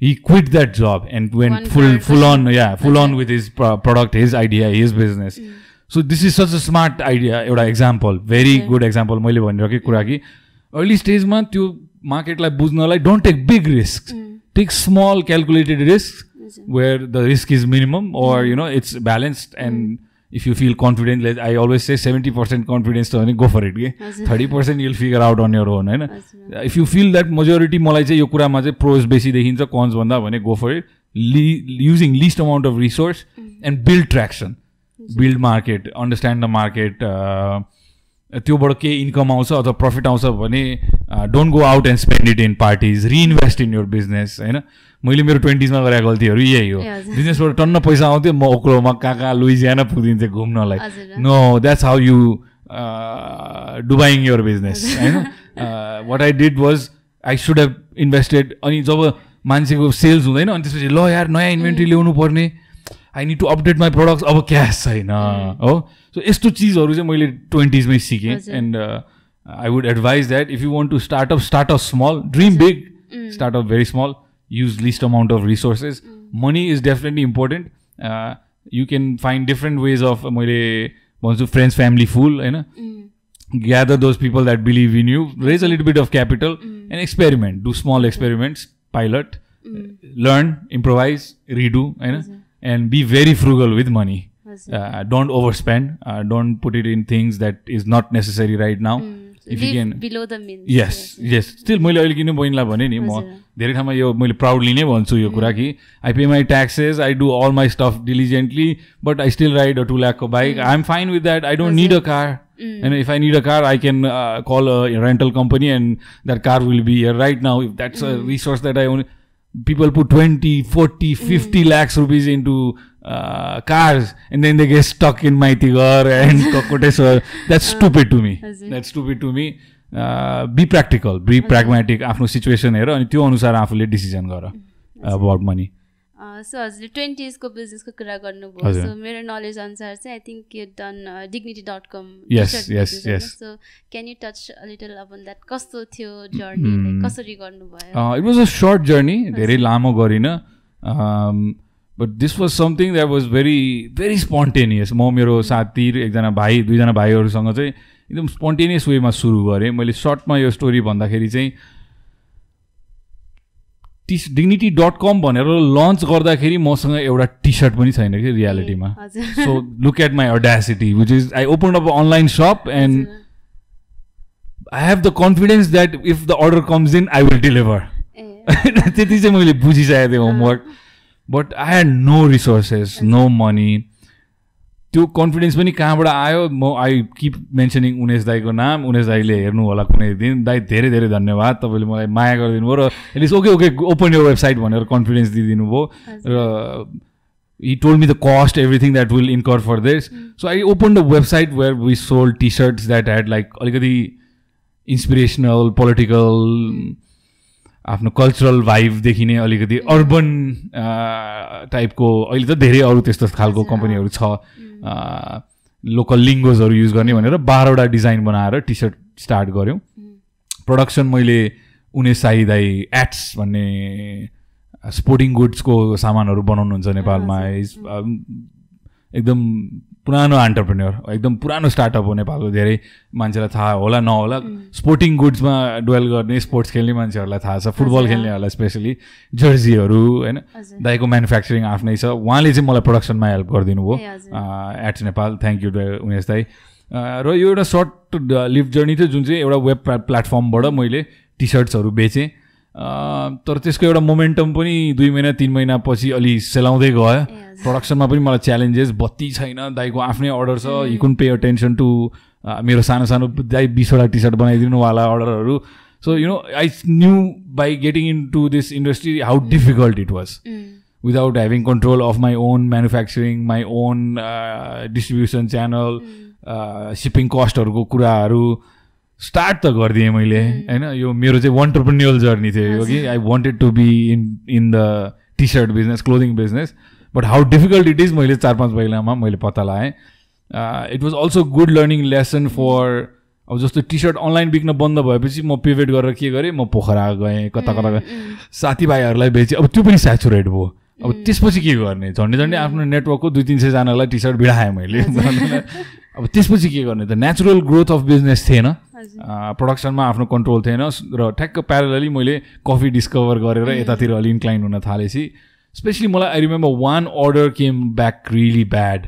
He quit that job and went One full full on yeah full on with his pro- product his idea his business so this is such a smart idea एउटा example very Okay. good example मैले भनिरहेको कुरा कि early स्टेजमा त्यो मार्केटलाई बुझ्नलाई don't take big risk take small calculated risk where the risk is minimum or you know it's balanced and if you feel confident like i always say 70% confidence to go for it हजुर। 30% you'll figure out on your own होइन if you feel that majority मलाई चाहिँ यो कुरामा चाहिँ pros बेसी देखिन्छ cons भन्दा भने go for it using list amount of resource and build traction build market understand the market त्योबाट केही इन्कम आउँछ अथवा प्रफिट आउँछ भने don't go out and spend it in parties reinvest in your business होइन मैले मेरो ट्वेन्टिजमा गरेका गल्तीहरू यही हो। बिजनेसबाट टन्न पैसा आउँथ्यो म ओक्लोमा कहाँ कहाँ लुइजियाना पुगिन्थेँ घुम्नलाई। नो द्याट्स हाउ यु डुबाइङ यर बिजनेस होइन? What I did was I should have invested अनि जब मान्छेको सेल्स हुँदैन अनि त्यसपछि ल यार नयाँ इन्भेन्ट्री ल्याउनु पर्ने। I need to update my products अब क्यास छैन हो? सो यस्तो चिजहरू चाहिँ मैले ट्वेन्टिजमै सिकेँ। And I would advise that if you want to start up start up small dream big start up very small use least amount of resources money is definitely important uh, you can find different ways of मैले भन्छु friends family फुल होइन gather those people that believe in you raise a little bit of capital and experiment do small experiments pilot learn improvise redo होइन and be very frugal with money हजुर uh, don't overspend uh, don't put it in things that is not necessary right now Below the means yes yes still मैले अहिले किन बहिनीलाई भने नि म। धेरै ठाउँमा यो मैले प्राउडली नै भन्छु यो कुरा कि I pay my taxes I do all my stuff diligently but I still ride a two ल्याकको bike I am fine with that I don't need a car होइन if I need a car I can call a rental company and that car will be here right now if that's a resource that I put 20 40 50 lakhs rupees into uh, cars and then they get stuck in Maitigar and Kokoteswar. That's stupid to me. That's stupid to me. Uh, be practical, be pragmatic. आफ्नो situation हेर अनि त्यो अनुसार आफूले decision गर about money so हजुरले ट्वेन्टिजको बिजनेसको कुरा गर्नुभयो। सो मेरो नलेज अनुसार चाहिँ I think you done dignity dot com. So can you touch little upon that कस्तो थियो जर्नी कसरी गर्नुभयो? It was a short journey धेरै लामो गरिनँ. But this was something that was very very spontaneous म मेरो साथी एकजना भाइ दुईजना भाइहरूसँग चाहिँ एकदम स्पोन्टेनियस वेमा सुरु गरेँ। मैले सर्टमा यो स्टोरी भन्दाखेरि चाहिँ टी डिग्निटी डट कम भनेर लन्च गर्दाखेरि मसँग एउटा टी सर्ट पनि छैन कि रियालिटीमा so look at my audacity which is I open up online shop and I have the confidence that if the order comes in I will deliver त्यति चाहिँ मैले बुझिसकेको थिएँ homework but I had no resources no money त्यो confidence पनि कहाँबाट आयो? म आई किप मेन्सनिङ उनेश दाईको नाम। उनेश दाईले हेर्नु होला कुनै दिन। दाई धेरै धेरै धन्यवाद। तपाईँले मलाई माया गरिदिनु भयो र at least okay okay open यो वेबसाइट भनेर कन्फिडेन्स दिइदिनु भयो र he told me the cost everything that will incur for this. So i opened a website where we sold t-shirts that had like अलिकति inspirational political आफ्नो cultural भाइबदेखि नै अलिकति अर्बन टाइपको अहिले त धेरै अरू त्यस्तो खालको कम्पनीहरू छ। लोकल लिङ्गोजहरू युज गर्ने भनेर बाह्रवटा डिजाइन बनाएर टी सर्ट स्टार्ट गऱ्यौँ प्रडक्सन मैले उनी साई दाई एट्स भन्ने स्पोर्टिङ गुड्सको सामानहरू बनाउनुहुन्छ नेपालमा। इज एकदम पुरानो अन्टरप्रेन्यर एकदम पुरानो स्टार्टअप हो नेपालको धेरै मान्छेलाई थाहा होला नहोला। स्पोर्टिङ गुड्समा डुवेल गर्ने स्पोर्ट्स खेल्ने मान्छेहरूलाई थाहा छ फुटबल। खेल्नेहरूलाई स्पेसली जर्सीहरू होइन? दाईको म्यानुफ्याक्चरिङ आफ्नै छ। उहाँले चाहिँ मलाई प्रडक्सनमा हेल्प गरिदिनु भयो। ए, हजुर। एट्स नेपाल थ्याङ्क यू उमेश दाई। र यो एउटा सर्ट लिभ जर्नी थियो जुन चाहिँ एउटा वेब प्ला- प्लेटफर्मबाट मैले टी सर्ट्सहरू बेचेँ। तर त्यसको एउटा मोमेन्टम पनि दुई महिना तिन महिनापछि अलि सेलाउँदै गयो। प्रडक्सनमा पनि मलाई च्यालेन्जेस बत्ती छैन दाईको आफ्नै अर्डर छ यी कुन पे अटेन्सन टु मेरो सानो सानो दाई बिसवटा टी सर्ट बनाइदिनुवाला अर्डरहरू so you know I knew by getting in to this industry how difficult it was control of my own manufacturing, my own uh, distribution channel, uh, shipping cost-हरूको कुराहरू start त गरिदिएँ मैले होइन? यो मेरो चाहिँ वन्टरप्रेन्युअल जर्नी थियो यो कि I wanted to be in in the T shirt business clothing business but how difficult it is मैले चार पाँच महिनामा मैले पत्ता लगाएँ it was also good learning lesson for अब जस्तो टी सर्ट अनलाइन बिक्न बन्द भएपछि म पिभेट गरेर के गरेँ? म पोखरा गएँ कता कता गएँ। साथीभाइहरूलाई बेचेँ। अब त्यो पनि सेचुरेट भयो। अब त्यसपछि के गर्ने? झन्डै झन्डै आफ्नो नेटवर्कको दुई तिन सयजनालाई टी सर्ट भिडाएँ मैले। अब त्यसपछि के गर्ने? त नेचुरल ग्रोथ अफ बिजनेस थिएन। प्रडक्सनमा आफ्नो कन्ट्रोल थिएन र ठ्याक्क प्यारलली मैले कफी डिस्कभर गरेर यतातिर अलि इन्क्लाइन हुन थालेपछि स्पेसली मलाई I remember one order came back really bad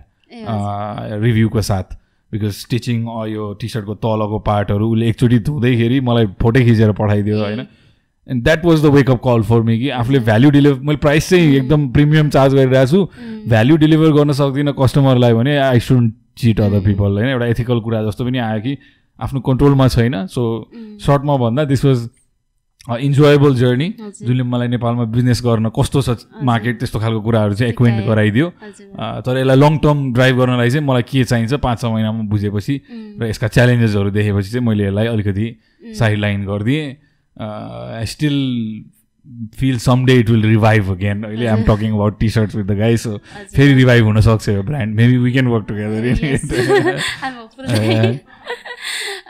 रिभ्यूको साथ बिकज स्टिचिङ यो टी सर्टको तलको पार्टहरू उसले एकचोटि धुँदैखेरि मलाई फोटो खिचेर पठाइदियो होइन। And that was the wake up call for me कि आफूले भ्याल्यु डेलिभर मैले प्राइस चाहिँ एकदम प्रिमियम चार्ज गरिरहेको छु। भ्याल्यु डेलिभर गर्न सक्दिनँ कस्टमरलाई भने I should cheat other people होइन। एउटा एथिकल कुरा जस्तो पनि आयो कि आफ्नो कन्ट्रोलमा छैन. सो सर्टमा भन्दा दिस वाज इन्जोएबल जर्नी। जुनले मलाई नेपालमा बिजनेस गर्न कस्तो छ मार्केट त्यस्तो खालको कुराहरू चाहिँ एक्वेन्ट। गराइदियो। तर यसलाई लङ टर्म ड्राइभ गर्नलाई चाहिँ मलाई के चाहिन्छ पाँच छ महिनामा बुझेपछि र यसका च्यालेन्जेसहरू देखेपछि चाहिँ मैले यसलाई अलिकति साइड लाइन गरिदिएँ। I still feel some day it will revive again अहिले I'm talking about T shirts with the guy so फेरि रिभाइभ हुनसक्छ यो brand maybe we can work together.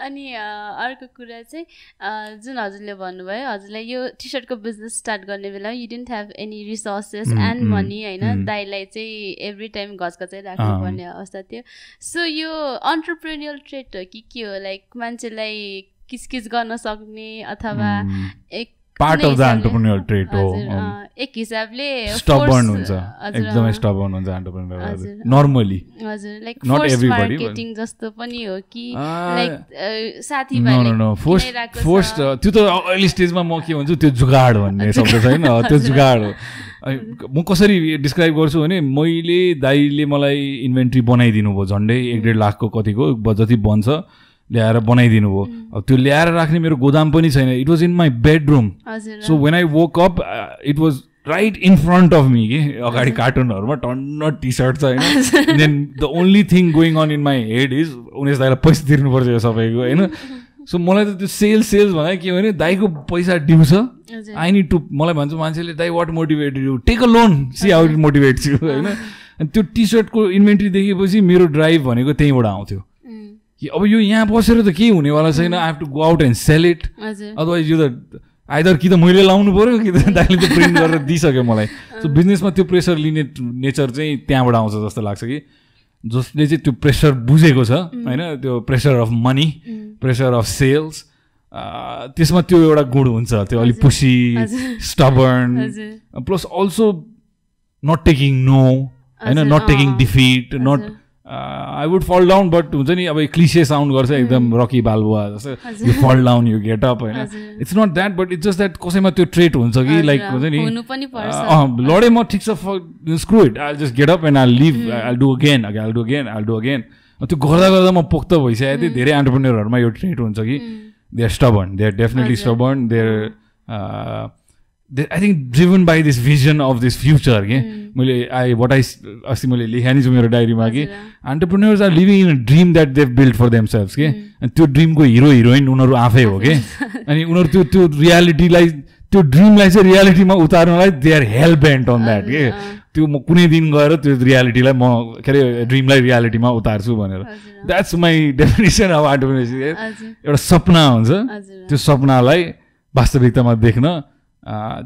अनि अर्को कुरा चाहिँ जुन हजुरले भन्नुभयो हजुरलाई यो टी सर्टको बिजनेस स्टार्ट गर्ने बेला you didn't have any resources and money होइन. दाइलाई चाहिँ एभ्री टाइम घचघचाइ राख्नुपर्ने अवस्था थियो सो यो अन्टरप्रेन्युअल ट्रेड हो कि के हो लाइक मान्छेलाई किचकिच गर्न सक्ने अथवा. एक part of the entrepreneur trade हो अ, एक हिसाबले स्टबर्न हुन्छ एकदमै स्टबर्न हुन्छ एन्टरप्रेन्योर। नर्मली हजुर। Like force everybody, but- marketing जस्तो पनि हो कि लाइक साथीभाइले नो नो फर्स्ट त्यो त अहिले स्टेजमा म के भन्छु त्यो जुगाड भन्ने शब्द छैन त्यो जुगाड हो म कसरी डिस्क्राइब गर्छु भने मैले दाइले मलाई इन्भेन्ट्री बनाइदिनु भयो झन्डै एक डेढ लाखको कतिको जति बन्छ ल्याएर बनाइदिनु भयो। अब त्यो ल्याएर राख्ने मेरो गोदाम पनि छैन। It was in my bedroom so when I woke up it was right in front of me कि? अगाडि कार्टुनहरूमा टन्न टी सर्ट छ होइन? Then the only thing going on in my head is उनीहरू दाइलाई पैसा तिर्नुपर्छ यो सबैको होइन? सो मलाई त त्यो सेल्स सेल्स भन्दा के भने दाइको पैसा ड्यु छ। हजुर। आई निड टु मलाई भन्छ मान्छेले दाइ what motivated you take a loan see how it motivates you होइन? अनि त्यो टी सर्टको इन्भेन्ट्री देखेपछि मेरो ड्राइभ भनेको त्यहीँबाट आउँथ्यो। अब यो यहाँ बसेर त केही हुनेवाला छैन। I have to go out and sell it otherwise यो त आइदर कि त मैले लाउनु पऱ्यो कि त दाइले त प्रिन्ट गरेर दिइसक्यो मलाई। सो बिजनेसमा त्यो प्रेसर लिने नेचर चाहिँ त्यहाँबाट आउँछ जस्तो लाग्छ कि जसले चाहिँ त्यो प्रेसर बुझेको छ होइन? त्यो pressure of money pressure of sales त्यसमा त्यो एउटा गुण हुन्छ। त्यो अलिक pushy. Stubborn plus also not taking no होइन? Not taking. Defeat not. I would fall down but हुन्छ नि अब क्लिसे साउन्ड गर्छ एकदम रकी बालबुवा जस्तो। You fall down you get up होइन। It's not that but it's just that कसैमा त्यो ट्रेट हुन्छ कि लाइक हुन्छ नि लडे म ठिक छ screw it I just get up and I live I do again I do again I do again त्यो गर्दा गर्दा म पोख्त भइसकेको थिएँ धेरै एन्टरप्रेन्यरहरूमा यो ट्रेट हुन्छ कि। They are stubborn they are definitely. Stubborn there I think driven by this vision of this future के मैले आई वाट आई अस्ति मैले लेखाएँ नि छु मेरो डायरीमा कि हजुर। Entrepreneurs are living in a dream that they've build for themselves के अनि त्यो ड्रिमको हिरो हिरोइन उनीहरू आफै हो कि अनि उनीहरू त्यो त्यो रियालिटीलाई त्यो ड्रिमलाई चाहिँ रियालिटीमा उतार्नलाई they are hell bent on that के। त्यो म कुनै दिन गएर त्यो रियालिटीलाई म के अरे ड्रिमलाई रियालिटीमा उतार्छु भनेर। द्याट्स माई डेफिनेसन अफ हजुर एउटा सपना हुन्छ। त्यो सपनालाई वास्तविकतामा देख्न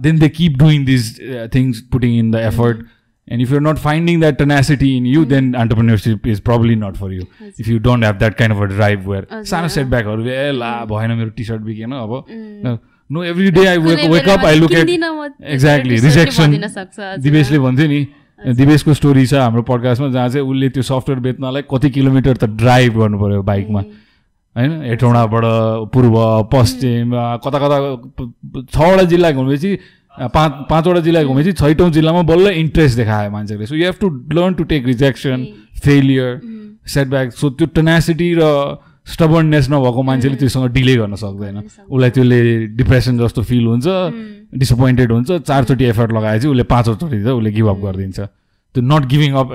then they keep doing these things putting in the effort and if you're not finding that tenacity in you then entrepreneurship is probably not for you if you don't have that kind of a drive where हजुर, सानो अँ। सेटब्याकहरूले ए ला भएन मेरो T shirt बिकेन अब no every day I wake wake up I look at exactly rejection. दिवेशले भन्थ्यो नि दिवेशको story छ हाम्रो पडकास्टमा जहाँ चाहिँ उसले त्यो सफ्टवेयर बेच्नलाई कति किलोमिटर त ड्राइभ गर्नु पऱ्यो बाइकमा होइन? हेटौँडाबाट पूर्व पश्चिम कता कता छवटा जिल्ला घुमेपछि पाँच पाँचवटा जिल्ला घुमेपछि छैटौँ जिल्लामा बल्ल इन्ट्रेस्ट देखायो मान्छेले so you have to learn to take rejection failure setback so त्यो टेनासिटी र स्टबर्ननेस नभएको मान्छेले त्योसँग डिले गर्न सक्दैन। उसलाई त्यसले डिप्रेसन जस्तो फिल हुन्छ डिसपोइन्टेड हुन्छ चारचोटि एफर्ट लगाएपछि उसले पाँचवटि चाहिँ उसले गिभ अप गरिदिन्छ। त्यो नट गिभिङ अप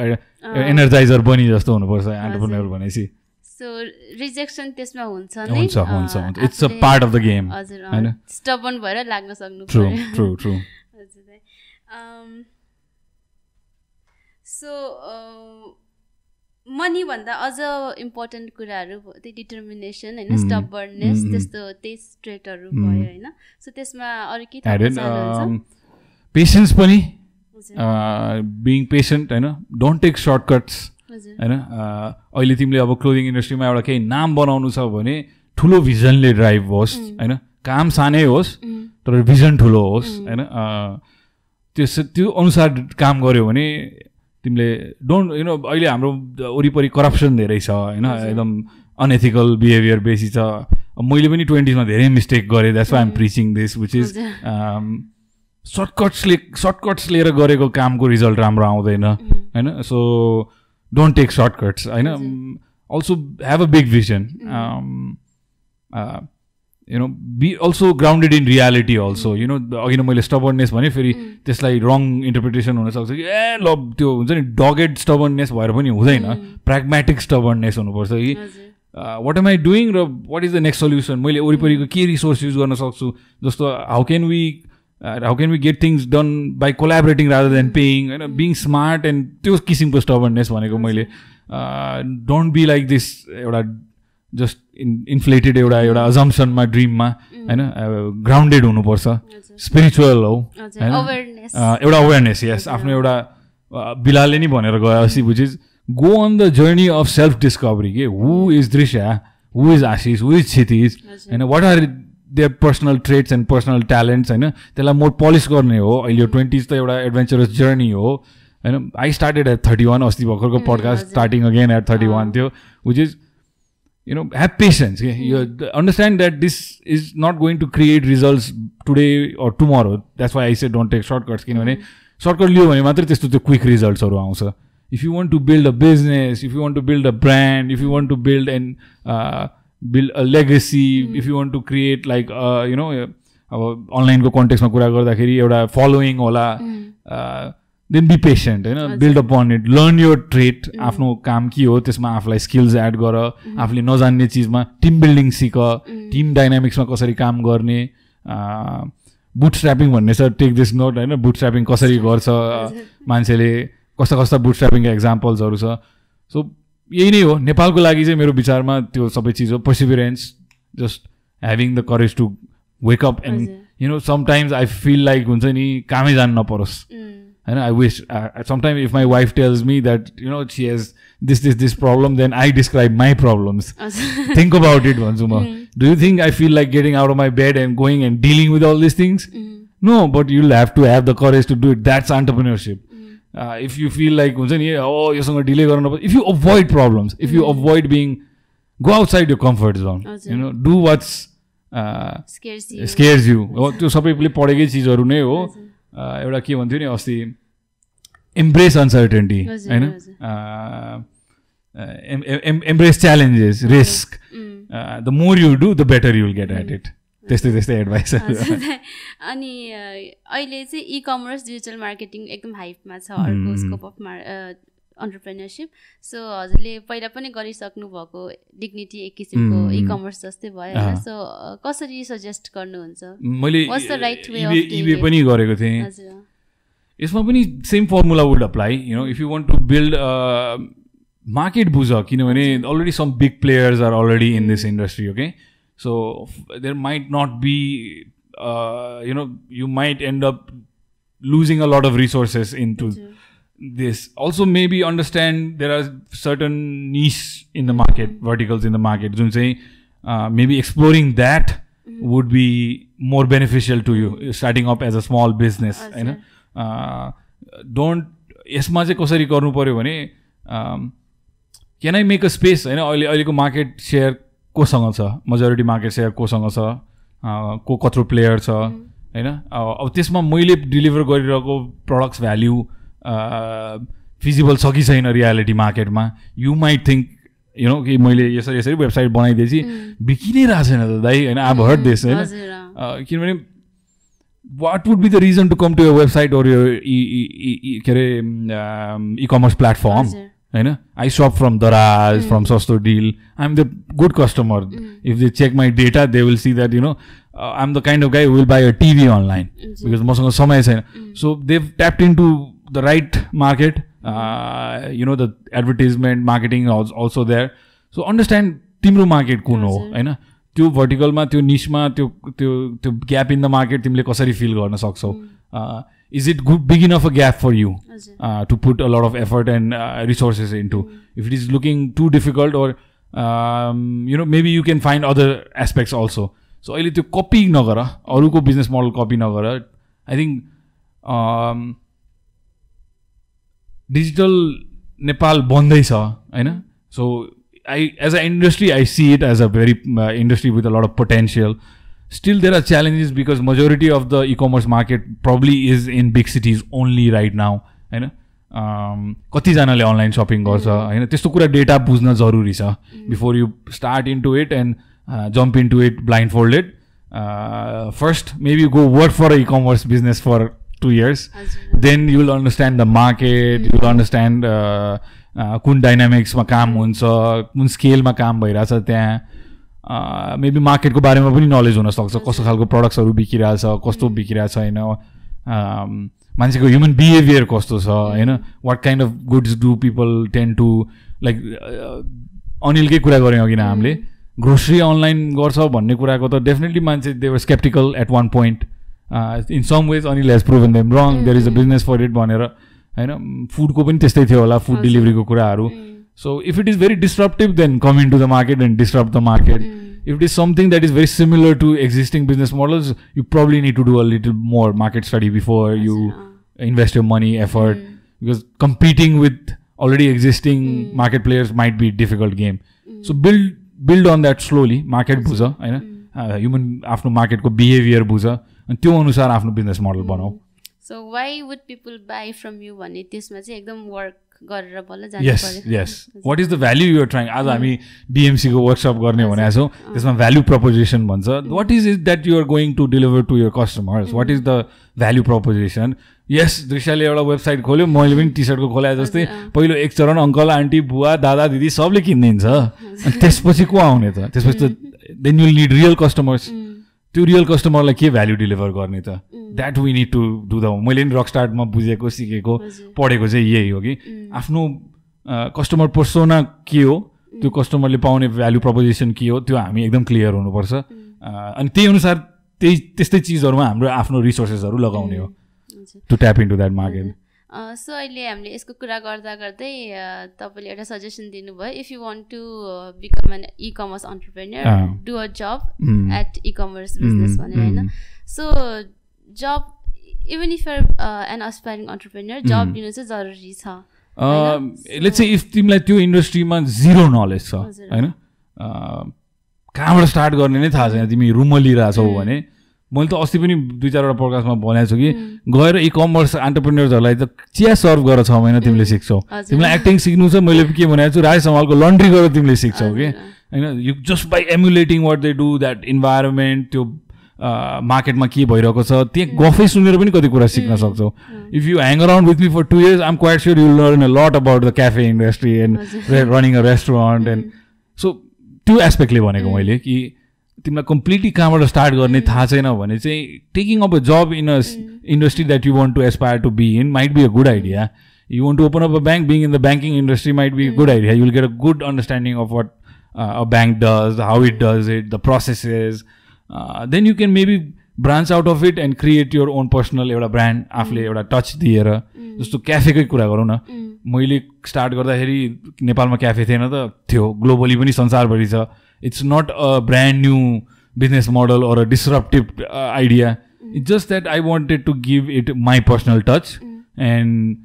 एनर्जाइजर बनी जस्तो हुनुपर्छ एन्टरप्रेन्योर भनेपछि। सो रिजेक्सन त्यसमा हुन्छ नै हुन्छ हुन्छ it's a part of the game हजुर होइन? स्टबन भएर लाग्न सक्नु ट्रु ट्रु ट्रु हजुर सो मनी भन्दा अझ इम्पोर्टेन्ट कुराहरू त्यही डिटर्मिनेसन होइन. स्टबर्नेस. त्यस्तो त्यही स्ट्रेटहरू. भयो होइन सो त्यसमा अरू के पेसेन्स पनि बिङ पेसेन्ट होइन डोन्ट टेक सर्टकट्स होइन अहिले तिमीले अब क्लोदिङ इन्डस्ट्रीमा एउटा केही नाम बनाउनु छ भने ठुलो भिजनले ड्राइभ होस् होइन? काम सानै होस् तर भिजन ठुलो होस् होइन? त्यस त्यो अनुसार काम गऱ्यो भने तिमीले डोन्ट यु नो अहिले हाम्रो वरिपरि करप्सन धेरै छ होइन? एकदम अनएथिकल बिहेभियर बेसी छ। मैले पनि ट्वेन्टिजमा धेरै मिस्टेक गरेँ that's why am preaching this which is. सर्टकट्सले shortcuts लिएर गरेको कामको रिजल्ट राम्रो आउँदैन होइन? सो डोन्ट टेक सर्टकट्स होइन also have a big vision you know be also grounded in reality also you know अघि नै मैले स्टबर्नेस भने फेरि त्यसलाई रङ इन्टरप्रिटेसन हुनसक्छ कि ए ल त्यो हुन्छ नि डगेड स्टबर्नेस भएर पनि हुँदैन। प्र्याग्मेटिक स्टबर्नेस हुनुपर्छ कि वाट एम आई डुइङ र what is the next solution मैले वरिपरिको के रिसोर्स युज गर्न सक्छु? जस्तो how can we how can we get things done by collaborating rather than paying होइन बिङ स्मार्ट एन्ड त्यो किसिमको स्टबर्नेस भनेको मैले डोन्ट बी लाइक दिस एउटा जस्ट इन इन्फ्लेटेड एउटा एउटा अजम्सनमा ड्रिममा होइन? ग्राउन्डेड हुनुपर्छ। हजुर। स्पिरिचुअल हो होइन? अ, एउटा अवेरनेस यस आफ्नो एउटा अ, बिलाले नि भनेर गयो अस्ति is go on the journey of self discovery के हु इज दृश्य हु is Ashish who is Kshitij होइन what are their personal trades and personal talents होइन? त्यसलाई मोर पलिस गर्ने हो। अहिले ट्वेन्टिज त एउटा एडभेन्चरस जर्नी हो। होइन? I started at thirty one अस्ति भर्खरको Mm, पडकास्ट हजुर. Starting again at thirty one अँ. थियो which is you know have patience okay? you understand that this is not going to create results today or tomorrow. That's why i said don't take shortcuts किनभने shortcut लियो भने मात्रै त्यस्तो त्यो quick रिजल्ट्सहरू आउँछ। If you want to build a business if you want to build a brand if you want to build and build legacy if you want to create like you know अब अनलाइनको कन्टेक्समा कुरा गर्दाखेरि एउटा following होला then be patient होइन. Build upon it learn यो trait आफ्नो काम के हो त्यसमा आफूलाई स्किल्स एड गर। आफूले नजान्ने चिजमा टिम बिल्डिङ सिक। टिम डाइनामिक्समा कसरी काम गर्ने? बुट स्ट्रापिङ भन्ने छ टेक दिस नोट होइन? बुट स्ट्रापिङ कसरी गर्छ. मान्छेले कस्ता कस्ता बुट स्ट्रापिङका एक्जाम्पल्सहरू छ। सो यही नै हो। नेपालको लागि चाहिँ मेरो विचारमा त्यो सबै चिज हो। Perseverance just having the courage to wake up and. You know sometimes I feel like हुन्छ नि कामै जानु नपरोस्। होइन I wish sometime if my wife tells me that you know she has this this this problem then I describe my problems. Think about it भन्छु म do you think I feel like getting out of my bed and going and dealing with all this things no but you'll have to have the courage to do it that's entrepreneurship if you feel like हुन्छ नि ओ योसँग delay गर्नु if you avoid problems if you avoid being go outside your comfort zone. You know do what's scares you. Scares you हो त्यो सबैले पढेकै चिजहरू नै हो. अ, एउटा के भन्थ्यो नि अस्ति एम्ब्रेस अनसर्टेन्टी होइन. Embrace challenges risk the more you do the better you'll get at it त्यस्तै त्यस्तै एडभाइस. अनि अहिले चाहिँ इ कमर्स डिजिटल मार्केटिङ एकदम हाइपमा छ अर्को. स्कोप अफ मार अन्टरप्रेनरसिप सो हजुरले पहिला पनि गरिसक्नु भएको डिग्निटी एक किसिमको. इ कमर्स जस्तै भयो होइन. सो कसरी सजेस्ट गर्नुहुन्छ मैले इबे? पनि गरेको थिएँ यसमा पनि same formula would apply you know if you want to build market बुझ किनभने already some big players are already in this industry okay So there might not be you know you might end up losing a lot of resources in to हजुर. this also maybe understand there are certain niche in the market verticals in the market जुन चाहिँ uh, maybe exploring that would be more beneficial to you starting up as a small business हजुर. होइन don't यसमा चाहिँ कसरी गर्नु पऱ्यो भने can I make a space होइन अहिले अहिलेको मार्केट सेयर कोसँग छ? मेजोरिटी मार्केट सेयर कोसँग छ? को कत्रो प्लेयर छ? होइन? अब त्यसमा मैले डेलिभर गरिरहेको प्रडक्ट्स भ्याल्यु फिजिबल छ कि छैन रियालिटी मार्केटमा you might think you know कि मैले यसरी यसरी वेबसाइट बनाइदिएपछि बिकि नै रहेको छैन त दाइ होइन? अब हर्ट दिस होइन? किनभने what would be the reason to come to your website or यो के अरे इ कमर्स प्लेटफर्म. होइन? I shop from Daraz from Sasto Deal I am the good customer if they check my data they will see that you know I am the kind of guy will buy a TV online. Because मसँग समय छैन। So they've tapped in to the right market you know the advertisement marketing also there so understand तिम्रो market कुन हो. होइन? त्यो भर्टिकलमा त्यो निसमा त्यो त्यो त्यो ग्याप इन द मार्केट तिमीले कसरी फिल गर्न सक्छौ? Is it good begin of a gap for you हजुर. uh, to put a lot of effort and uh, resources into. If it is looking too difficult, or um, you know, maybe you can find other aspects also. So अहिले त्यो copy नगर अरूको business model copy नगर I think digital Nepal बन्दैछ होइन so I as a industry I see it as a very industry with a lot of potential Still there are challenges because majority of the e-commerce market probably is in big cities only right now होइन um, कतिजनाले online shopping गर्छ होइन? त्यस्तो कुरा data बुझ्न जरुरी छ before you start in to it and jump in to it blindfolded first maybe go work for e-commerce business for two years. Then you will understand the market you will understand कुन डाइनामिक्समा काम हुन्छ कुन स्केलमा काम भइरहेछ त्यहाँ maybe मार्केटको बारेमा पनि नलेज हुनसक्छ कस्तो खालको प्रडक्ट्सहरू बिकिरहेछ कस्तो बिकिरहेको छैन um, मान्छेको ह्युमन बिहेभियर कस्तो छ होइन। What kind of goods do people tend to like अनिलकै कुरा गऱ्यौँ अघि नै हामीले। ग्रोसरी अनलाइन गर्छ भन्ने कुराको त डेफिनेटली मान्छे they were sceptical at one point in some ways Anil has proven them wrong there is a business for it भनेर होइन। फुडको पनि त्यस्तै थियो होला फुड। डेलिभरीको कुराहरू। so if it is very disruptive then come in to the market and disturb the market if it is something that is very similar to existing business models you probably need to do a little more market study before you invest your money effort because competing with already existing market players might be a difficult game so build build on that slowly market बुझ होइन human आफ्नो मार्केटको behaviour बुझ अनि त्यो अनुसार आफ्नो business model बनाऊ so why would people buy from you भन्ने त्यसमा चाहिँ एकदम वर्क गरेर बल्ल जानु yes yes what is the value you're trying आज हामी बिएमसीको वर्कसप गर्ने भनेको छौँ। त्यसमा भ्याल्यु प्रपोजिसन भन्छ। What is is that you're going to deliver to your customers what is the value proposition यस दृश्यले एउटा वेबसाइट खोल्यो। मैले पनि टी सर्टको खोलाए जस्तै। पहिलो एक चरण अङ्कल आन्टी बुवा दादा दिदी सबले किनिदिन्छ। अनि त्यसपछि को आउने त? त्यसपछि त then you'll need real customers त्यो रियल कस्टमरलाई के भ्याल्यु डेलिभर गर्ने त? That we need to do the मैले नि रक स्टार्टमा बुझेको सिकेको। पढेको चाहिँ यही हो कि आफ्नो कस्टमर पर्सोना के हो? त्यो कस्टमरले पाउने भ्याल्यु प्रपोजिसन के हो? त्यो हामी एकदम क्लियर हुनुपर्छ। अ, अनि त्यही अनुसार त्यही त्यस्तै चिजहरूमा हाम्रो आफ्नो रिसोर्सेसहरू लगाउने हो। To tap in to that market so अहिले हामीले यसको कुरा गर्दा गर्दै तपाईँले एउटा सजेसन दिनुभयो if you want to become an e-commerce entrepreneur. Do a job. At e-commerce business भनेर होइन? So job even if you're an aspiring entrepreneur job लिनु चाहिँ जरुरी छ लेट्स चाहिँ इफ तिमीलाई त्यो इन्डस्ट्रीमा जिरो नलेज छ। होइन? कहाँबाट स्टार्ट गर्ने नै थाहा छैन तिमी रुममा लिइरहेछौ भने। मैले त अस्ति पनि दुई चारवटा प्रकाशमा भनेको छु कि गएर इ कमर्स एन्टरप्रेनियर्सहरूलाई त चिया सर्भ गर छ महिना तिमीले सिक्छौ। तिमीलाई एक्टिङ सिक्नु छ मैले के भनेको छु राज समालको लन्ड्री गरेर तिमीले सिक्छौ कि। होइन you just by emulating what they do that environment त्यो मार्केटमा के भइरहेको छ त्यहाँ गफै सुनेर पनि कति कुरा सिक्न सक्छौ। If you hang around with me for two years I'm quite sure you learn a lot about the cafe industry and running a restaurant and so त्यो एस्पेक्टले भनेको मैले कि तिमीलाई कम्प्लिटली कहाँबाट स्टार्ट गर्ने थाहा छैन भने चाहिँ taking up a job in a industry that you want to aspire to be in might be a good idea you want to open up a bank being in the banking industry might be a good idea you will get a good understanding of what a bank does how it does it the processes then you can maybe branch out of it and create your own personal एउटा brand आफूले एउटा touch दिएर जस्तो क्याफेकै कुरा गरौँ न। मैले start गर्दाखेरि नेपालमा क्याफे थिएन त थियो। ग्लोबली पनि संसारभरि छ। It's not a brand new business model or a disruptive idea it's just that I wanted to give it my personal touch and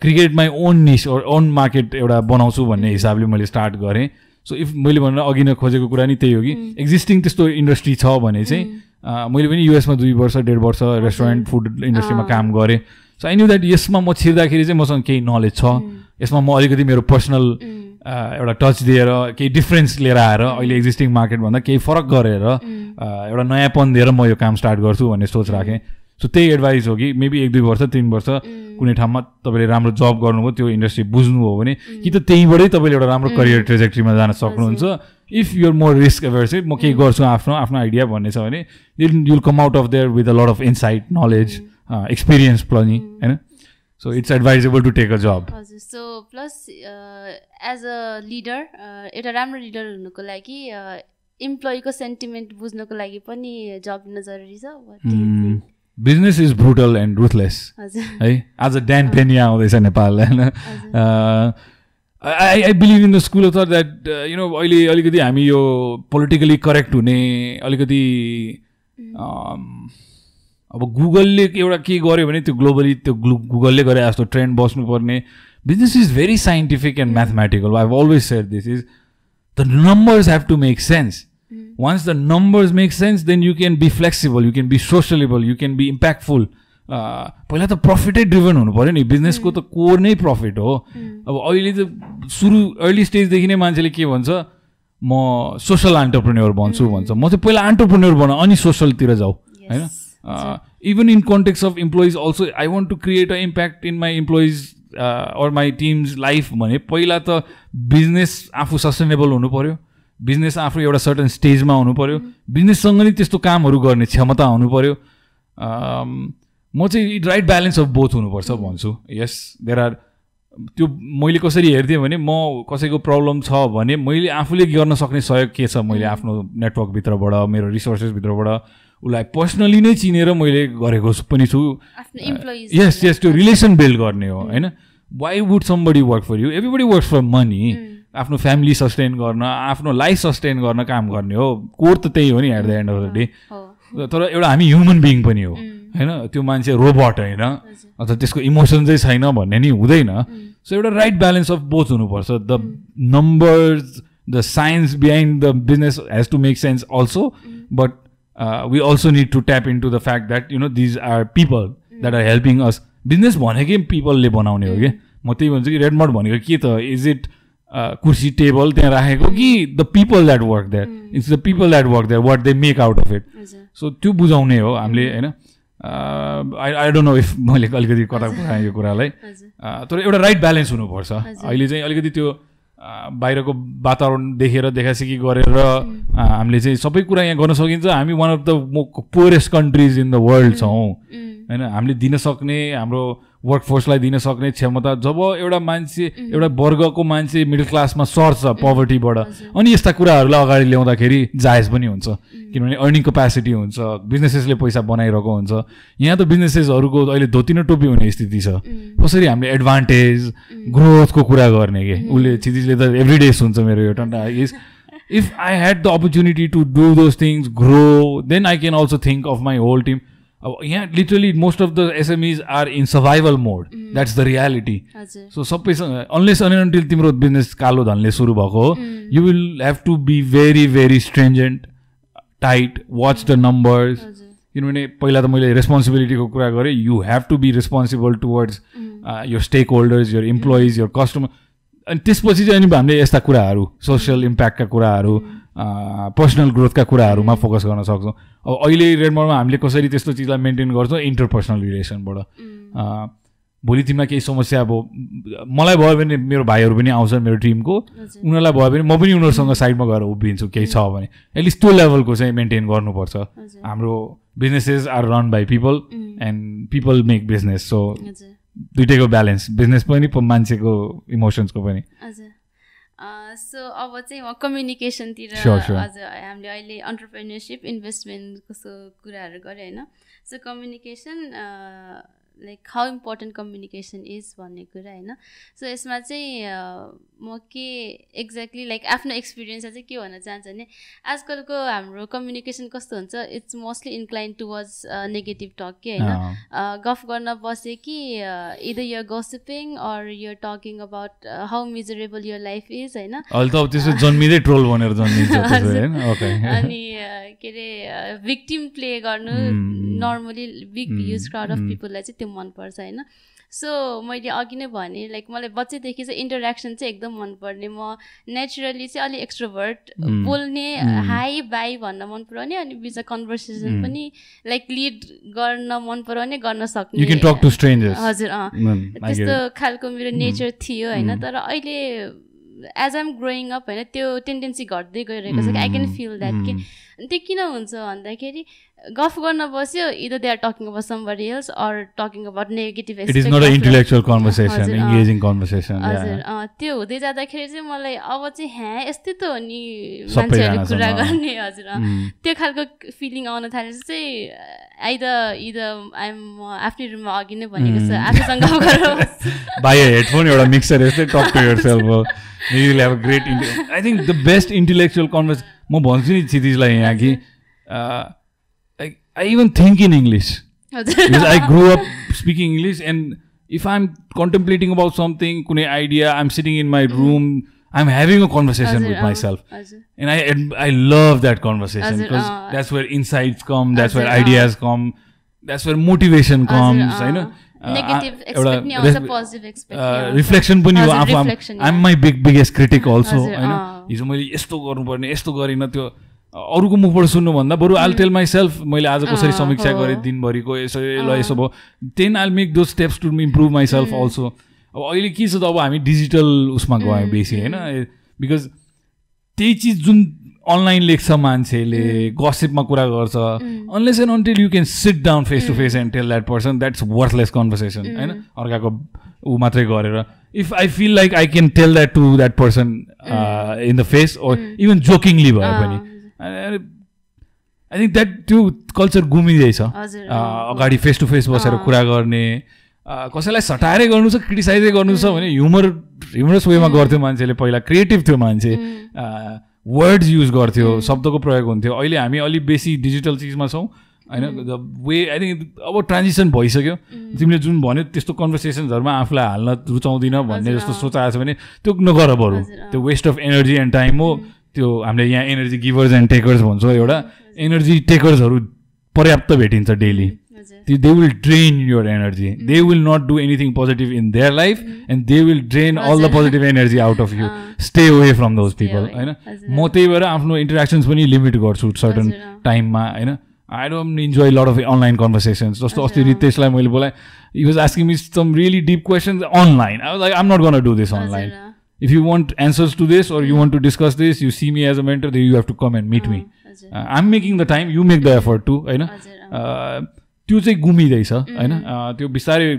create my own niche own market एउटा बनाउँछु भन्ने हिसाबले मैले स्टार्ट गरेँ। So if मैले भन्न अघि नै खोजेको कुरा नि त्यही हो कि एक्जिस्टिङ त्यस्तो इन्डस्ट्री छ भने चाहिँ अ, मैले पनि युएसमा दुई वर्ष डेढ वर्ष रेस्टुरेन्ट फुड इन्डस्ट्रीमा काम गरेँ। सो आई न्यू द्याट यसमा म छिर्दाखेरि चाहिँ मसँग केही नलेज छ। यसमा म अलिकति मेरो पर्सनल एउटा टच दिएर केही डिफ्रेन्स लिएर आएर अहिले एक्जिस्टिङ मार्केटभन्दा केही फरक गरेर अ, एउटा नयाँपन दिएर म यो काम स्टार्ट गर्छु भन्ने सोच राखेँ। सो त्यही एडभाइस हो कि मेबी एक दुई वर्ष तिन वर्ष कुनै ठाउँमा तपाईँले राम्रो जब गर्नुभयो त्यो इन्डस्ट्री बुझ्नु हो भने कि त त्यहीँबाटै तपाईँले एउटा राम्रो करियर ट्रेजेक्ट्रीमा जान सक्नुहुन्छ। If you're more risk averse म केही गर्छु आफ्नो आफ्नो आइडिया भन्ने छ भने you'll come out of there with a lot of insight knowledge experience पनि होइन? So it's advisable to take a job हजुर so plus as a leader एउटा राम्रो लिडर हुनुको लागि इम्प्लोइको सेन्टिमेन्ट बुझ्नको लागि पनि जब लिन जरुरी छ? Business is brutal and ruthless है? आज ड्यान पेनिया आउँदैछ नेपाल होइन? I I believe in the school of that you know अहिले अलिकति हामी यो पोलिटिकली करेक्ट हुने अलिकति um, अब गुगलले एउटा के गर्यो भने त्यो ग्लोबली त्यो ग्लु गुगलले गरे जस्तो ट्रेन्ड बस्नुपर्ने. Business is very scientific and mathematical I always share this is the numbers have to make sense once the numbers make sense then you can be flexible you can be sociable you can be impactful. Uh, पहिला त प्रफिटै driven हुनु पऱ्यो नि। बिजनेसको त core नै profit हो। अब अहिले त सुरु अर्ली स्टेजदेखि नै मान्छेले के भन्छ? म सोसल अन्टरप्रेन्योर भन्छु भन्छ। म चाहिँ पहिला अन्टरप्रेन्योर बना अनि सोसलतिर जाऊ। होइन? Even in context of employees also I want to create a impact in my employees or my teams life भने पहिला त बिजनेस आफू सस्टेनेबल हुनु पऱ्यो बिजनेस आफू एउटा सर्टन स्टेजमा हुनु पऱ्यो बिजनेससँग नि त्यस्तो कामहरू गर्ने क्षमता हुनु पऱ्यो म चाहिँ राइट ब्यालेन्स अफ बोथ हुनुपर्छ भन्छु यस देयर आर त्यो मैले कसरी हेर्थेँ भने म कसैको प्रब्लम छ भने मैले आफूले गर्न सक्ने सहयोग के छ? मैले आफ्नो नेटवर्कभित्रबाट मेरो रिसोर्सेसभित्रबाट उसलाई पर्सनली नै चिनेर मैले गरेको पनि छु। यस यस त्यो रिलेसन बिल्ड गर्ने हो होइन? Why would somebody work for you everybody works for money आफ्नो फ्यामिली सस्टेन गर्न आफ्नो लाइफ सस्टेन गर्न काम गर्ने हो। कोर त त्यही हो नि at the end of the day तर एउटा हामी ह्युमन बिङ पनि हो होइन? त्यो मान्छे रोबोट होइन? अथवा त्यसको इमोसन चाहिँ छैन भन्ने नि हुँदैन। सो एउटा राइट ब्यालेन्स अफ बोथ हुनुपर्छ। The numbers the science behind the business has to make sense also but we also need to tap in to the fact that you know these are people that are helping us business भनेकै पिपलले बनाउने हो कि? म त्यही भन्छु कि रेडमट भनेको के त? इज इट कुर्सी टेबल त्यहाँ राखेको कि the people that work that it's the people that work that what they make out of it so त्यो बुझाउने हो हामीले होइन? I I don't know if मैले अलिकति कता पुऱ्याएँ यो कुरालाई। अँ, तर एउटा राइट ब्यालेन्स हुनुपर्छ। अहिले चाहिँ अलिकति त्यो बाहिरको वातावरण देखेर देखासेखी गरेर हामीले चाहिँ सबै कुरा यहाँ गर्न सकिन्छ। हामी one of the poorest countries in the world छौँ। होइन हामीले दिन सक्ने हाम्रो वर्कफोर्सलाई दिन सक्ने क्षमता जब एउटा मान्छे एउटा वर्गको मान्छे मिडल क्लासमा सर्छ पभर्टीबाट अनि यस्ता कुराहरूलाई अगाडि ल्याउँदाखेरि जायज पनि हुन्छ। किनभने अर्निङ क्यापेसिटी हुन्छ बिजनेसेसले पैसा बनाइरहेको हुन्छ। यहाँ त बिजनेसेसहरूको अहिले धोती न टोपी हुने स्थिति छ। कसरी हामीले एडभान्टेज ग्रोथको कुरा गर्ने कि? उसले चिजिजले त एभ्री डे सुन्छ मेरो यो टन्टा is if I had the opportunity to do those things grow then I can also think of my whole team अब यहाँ literally most of the SMEs are in survival mode that's the reality so सबैसँग unless until तिम्रो business कालो धनले सुरु भएको हो you will have to be very very stringent tight watch the numbers किनभने पहिला त मैले रेस्पोन्सिबिलिटीको कुरा गरेँ you have to be responsible towards यो स्टेक होल्डर्स यो इम्प्लोइज यो कस्टमर अनि त्यसपछि चाहिँ अनि हामीले यस्ता कुराहरू सोसियल इम्प्याक्टका कुराहरू पर्सनल ग्रोथका कुराहरूमा फोकस गर्न सक्छौँ। अब अहिले रेडमोडमा हामीले कसरी त्यस्तो चिजलाई मेन्टेन गर्छौँ? इन्टरपर्सनल रिलेसनबाट अँ, भोलि तिमीलाई केही समस्या अब मलाई भयो भने मेरो भाइहरू पनि आउँछन् मेरो टिमको। उनीहरूलाई भयो भने म पनि उनीहरूसँग साइडमा गएर उभिन्छु केही छ भने। एटलिस्ट त्यो लेभलको चाहिँ मेन्टेन गर्नुपर्छ। हाम्रो businesses are run by people and people make business so दुइटैको balance business पनि मान्छेको इमोसन्सको पनि। सो अब चाहिँ म कम्युनिकेसनतिर. हजुर हामीले अहिले अन्टरप्रेन्यरसिप इन्भेस्टमेन्ट कस्तो कुराहरू गऱ्यो होइन so communication like how important communication is भन्ने कुरा होइन? सो यसमा चाहिँ म के एक्ज्याक्टली लाइक आफ्नो एक्सपिरियन्समा चाहिँ के भन्न चाहन्छु भने आजकलको हाम्रो कम्युनिकेसन कस्तो हुन्छ it's mostly incline towards negative talk के होइन? गफ गर्न बसे कि either you're gossiping or you're talking about how miserable your life is होइन? अनि के अरे भिक्टिम प्ले गर्नु. Normally big. Huge crowd of. पिपललाई चाहिँ त्यो मनपर्छ होइन? सो मैले अघि नै भने लाइक मलाई बच्चैदेखि चाहिँ इन्टरेक्सन चाहिँ एकदम मनपर्ने। म नेचुरली चाहिँ अलिक एक्सट्रोभर्ट Hmm. बोल्ने. हाई बाई भन्न मन पराउने अनि बिचमा कन्भर्सेसन Hmm. पनि लाइक लिड गर्न मन पराउने गर्न सक्ने। हजुर अँ। त्यस्तो खालको मेरो नेचर थियो होइन? तर अहिले एज आइम ग्रोइङ अप होइन त्यो टेन्डेन्सी घट्दै गइरहेको छ कि आई क्यान फिल द्याट कि अनि त्यो किन हुन्छ भन्दाखेरि गफ गर्न बस्यो either they are talking about somebody else or talking about negative it is not a intellectual conversation. Engaging conversation हजुर त्यो हुँदै जाँदाखेरि चाहिँ मलाई अब चाहिँ ह्या यस्तै त हो नि सबैजनासँग, मान्छेहरू कुरा। गर्ने हजुर. त्यो खालको फिलिङ आउन थालेपछि चाहिँ आइदर इदर आइम आफ्नै रुममा अघि नै भनेको छ आफूसँग गफ गरेर। बाई हेडफोन एउटा मिक्सर यस्तै talk to yourself will have great I think the best intellectual converse म भन्छु नि क्षितिजलाई यहाँ कि I even think in English हजुर because I grew up speaking English, and if I'm contemplating about something, कुनै idea, I'm sitting in my room, I'm having a conversation with अँ, myself, and I I love that conversation because that's where insights come, that's where ideas come, that's where motivation comes, आउँछ positive expect reflection पनि हो आफू reflection, yeah. My big biggest critic also होइन। हिजो मैले यस्तो गर्नुपर्ने यस्तो गरिनँ त्यो अरूको मुखबाट सुन्नुभन्दा बरु आल टेल माइ सेल्फ मैले आज कसरी समीक्षा। गरेँ दिनभरिको यसो ल। यसो भयो। Then I'll make those steps to improve myself also अब अहिले के छ त अब हामी डिजिटल उसमा गयौँ बेसी होइन? बिकज त्यही चिज जुन अनलाइन लेख्छ मान्छेले गसिपमा कुरा गर्छ unless and until you can sit down face to face and tell that person that's worthless conversation होइन? अर्काको ऊ मात्रै गरेर। If I feel like I can tell that to that person in the face or even jokingly भए पनि। I think that त्यो culture गुमिँदैछ अगाडि फेस टु फेस बसेर। कुरा गर्ने कसैलाई सटाएरै गर्नु छ क्रिटिसाइजै गर्नु छ भने ह्युमर ह्युमरस वेमा गर्थ्यो मान्छेले पहिला क्रिएटिभ थियो मान्छे वर्ड्स युज गर्थ्यो शब्दको प्रयोग हुन्थ्यो। अहिले हामी अलिक बेसी डिजिटल चिजमा छौँ होइन द वे आई थिङ्क अब ट्रान्जिसन भइसक्यो। तिमीले जुन भन्यो त्यस्तो कन्भर्सेसन्सहरूमा आफूलाई हाल्न रुचाउँदिनँ भन्ने जस्तो अँ। सोच आएछ भने त्यो नगर बरु। त्यो waste of energy and time हो। त्यो हामीले यहाँ एनर्जी गिभर्स एन्ड टेकर्स भन्छौँ एउटा एनर्जी टेकर्सहरू पर्याप्त भेटिन्छ डेली हजुर they will drain your energy they will not do anything positive in their life and they will drain all the हजुर। positive energy out of you अँ। stay away from those Stay people away। होइन। म त्यही भएर आफ्नो interactions पनि limit गर्छु certain. टाइममा होइन I don't enjoy lot of online conversations जस्तो अस्ति। रितेशलाई मैले बोलाएँ he was asking me some really deep questions online I like um not gonna do this online. If you want answers to this or you want to discuss this you see me as a mentor then you have to come and meet me. हजुर, uh, i'm making the time you make the effort too होइन हजुर, अँ। A, त्यो चाहिँ गुमिँदैछ होइन a, त्यो बिस्तारै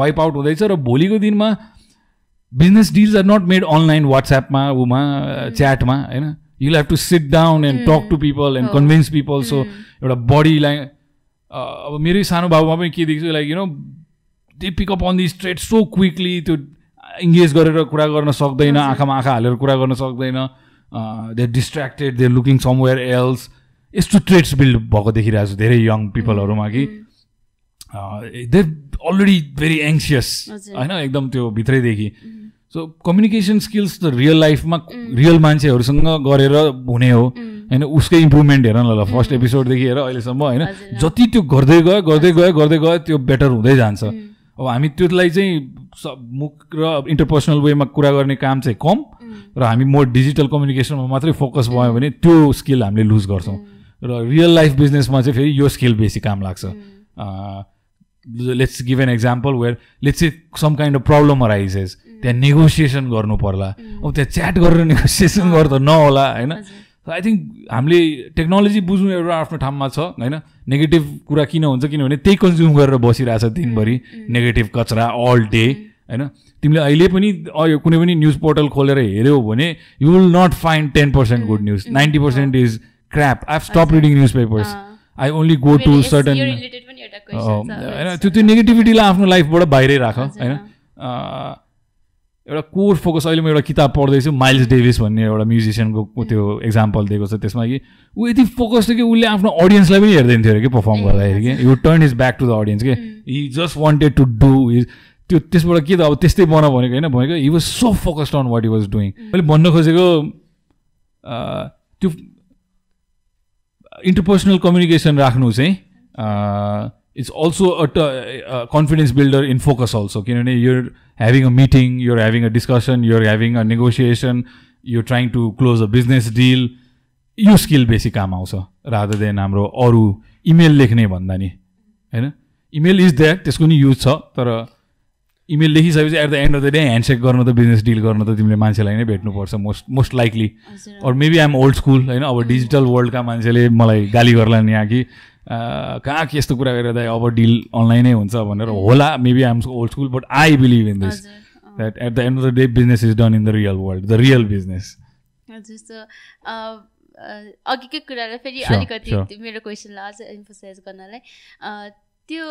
wipe out हुँदैछ र भोलिको दिनमा business deals are not made online वाट्सएपमा उमा च्याटमा होइन you have to sit down and talk to people and हो। कन्भिन्स पिपल सो एउटा बडीलाई अब मेरै सानो बाबुमा पनि के देख्छु like you know they pick up on the straight so quickly त्यो इङ्गेज गरेर कुरा गर्न सक्दैन। आँखामा आँखा हालेर कुरा गर्न सक्दैन they distracted they looking somewhere else यस्तो ट्रेट्स बिल्ड भएको देखिरहेको छु धेरै यङ पिपलहरूमा कि। They already very anxious. होइन एकदम त्यो भित्रैदेखि। सो कम्युनिकेसन स्किल्स त रियल लाइफमा रियल मान्छेहरूसँग गरेर हुने हो। होइन उसकै इम्प्रुभमेन्ट हेर न ल फर्स्ट एपिसोडदेखि हेर अहिलेसम्म होइन। जति त्यो गर्दै गयो गर्दै गयो गर्दै गयो त्यो बेटर हुँदै जान्छ। अब हामी त्यसलाई चाहिँ मुख र इन्टरपर्सनल वेमा कुरा गर्ने काम चाहिँ कम र हामी मोर डिजिटल कम्युनिकेसनमा मात्रै फोकस भयो भने त्यो स्किल हामीले लुज गर्छौँ। र रियल लाइफ बिजनेसमा चाहिँ फेरि यो स्किल बेसी काम लाग्छ। Let's give an example where let's say some kind of problem arises त्यहाँ नेगोसिएसन गर्नु पर्ला। अब त्यहाँ च्याट गरेर नेगोसिएसन गर्दा नहोला होइन? आई थिङ्क हामीले टेक्नोलोजी बुझ्नु एउटा आफ्नो ठाउँमा छ होइन? नेगेटिभ कुरा किन हुन्छ? किनभने त्यही कन्ज्युम गरेर बसिरहेछ दिनभरि नेगेटिभ कचरा अल डे होइन? तिमीले अहिले पनि यो कुनै पनि न्युज पोर्टल खोलेर हेऱ्यौ भने you will not find ten percent good news ninety percent is crap I stop reading newspapers. I only go to certain होइन? त्यो त्यो नेगेटिभिटीलाई आफ्नो लाइफबाट बाहिरै राख होइन? एउटा कोर फोकस अहिले म एउटा किताब पढ्दैछु माइल्स डेभिस भन्ने एउटा म्युजिसियनको त्यो एक्जाम्पल दिएको छ त्यसमा कि ऊ यति फोकस थियो कि उसले आफ्नो अडियन्सलाई पनि हेर्दैन थियो अरे कि पर्फर्म गर्दाखेरि कि। You turn is back to the audience कि। He just wanted to do is त्यो त्यसबाट के त अब त्यस्तै बन भनेको होइन भनेको he was so focused on what he was doing मैले भन्न खोजेको त्यो इन्टरपर्सनल कम्युनिकेसन राख्नु चाहिँ it's also a confidence builder in focus also किनभने you're having a meeting you're having a discussion you're having a negotiation you trying to close a business deal यो skill बेसी काम आउँछ रादर देन हाम्रो अरू email लेख्ने भन्दा नि होइन? इमेल इज द्याट त्यसको नि युज छ तर इमेल लेखिसकेपछि at the end of the day handshake गर्न त बिजनेस डिल गर्न त तिमीले मान्छेलाई नै भेट्नुपर्छ most most likely or maybe I'm old school होइन? अब डिजिटल वर्ल्डका मान्छेले मलाई गाली गर्लान् यहाँ कि कहाँ के यस्तो कुरा गरेर अब डिल अनलाइनै हुन्छ भनेर होला maybe I'm old school but I believe in this. That at the end of the day business is done in the real world the real business अघिकै कुरालाई फेरि अलिकति मेरो क्वेसनलाई अझ इम्फोसाइज गर्नलाई। त्यो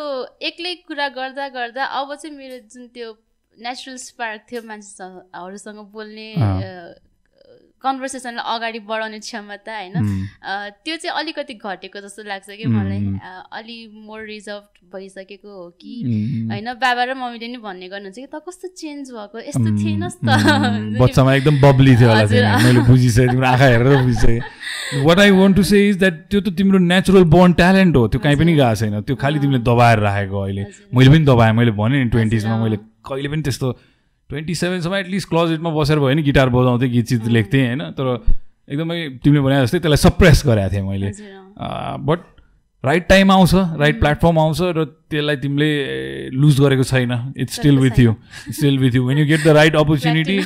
एक्लै कुरा गर्दा गर्दा अब चाहिँ मेरो जुन त्यो नेचुरल स्पार्क थियो मान्छेहरूसँग बोल्ने। कन्भर्सेसनलाई अगाडि बढाउने क्षमता होइन? त्यो चाहिँ अलिकति घटेको जस्तो लाग्छ कि मलाई। अलि मोर रिजर्भ भइसकेको हो कि. होइन बाबा र मम्मीले नि भन्ने गर्नुहुन्छ कि त कस्तो चेन्ज भएको? यस्तो थिएनस् त। बच्चामा एकदम बब्ली थियो आँखा हेरेर बुझिसकेँ। What I want to say is that त्यो त तिम्रो नेचुरल बोर्न ट्यालेन्ट हो। त्यो कहीँ पनि गएको छैन। त्यो खालि तिमीले दबाएर राखेको अहिले। मैले पनि दबाएँ। मैले भने नि ट्वेन्टिजमा। मैले कहिले पनि त्यस्तो ट्वेन्टी सेभेनसम्म एटलिस्ट क्लोजेटमा बसेर भयो नि गिटार बजाउँथेँ गीत चित लेख्थेँ होइन? तर एकदमै तिमीले भने जस्तै त्यसलाई सप्रेस गरेको थिएँ मैले। बट राइट टाइम आउँछ राइट प्लेटफर्म आउँछ र त्यसलाई तिमीले लुज गरेको छैन। It's still with you still with you when you get the right opportunity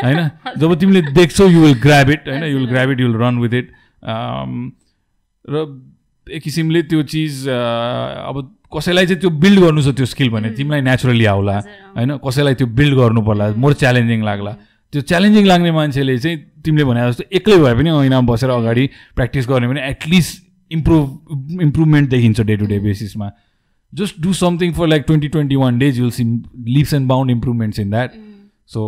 होइन? जब तिमीले देख्छौ यु विल ग्राब इट होइन? You will grab it you will run with it र एक किसिमले त्यो चिज अब कसैलाई चाहिँ त्यो बिल्ड गर्नु छ त्यो स्किल भने तिमीलाई नेचुरली आउला। होइन? कसैलाई त्यो बिल्ड गर्नु पर्ला मोर च्यालेन्जिङ लाग्ला। त्यो च्यालेन्जिङ लाग्ने मान्छेले चाहिँ तिमीले भने जस्तो एक्लै भए पनि ऐनामा बसेर अगाडि प्र्याक्टिस गर्ने भने एटलिस्ट इम्प्रुभ इम्प्रुभमेन्ट देखिन्छ day to day बेसिसमा just do something for like twenty twenty one days you'll see leaps and bound improvements in that so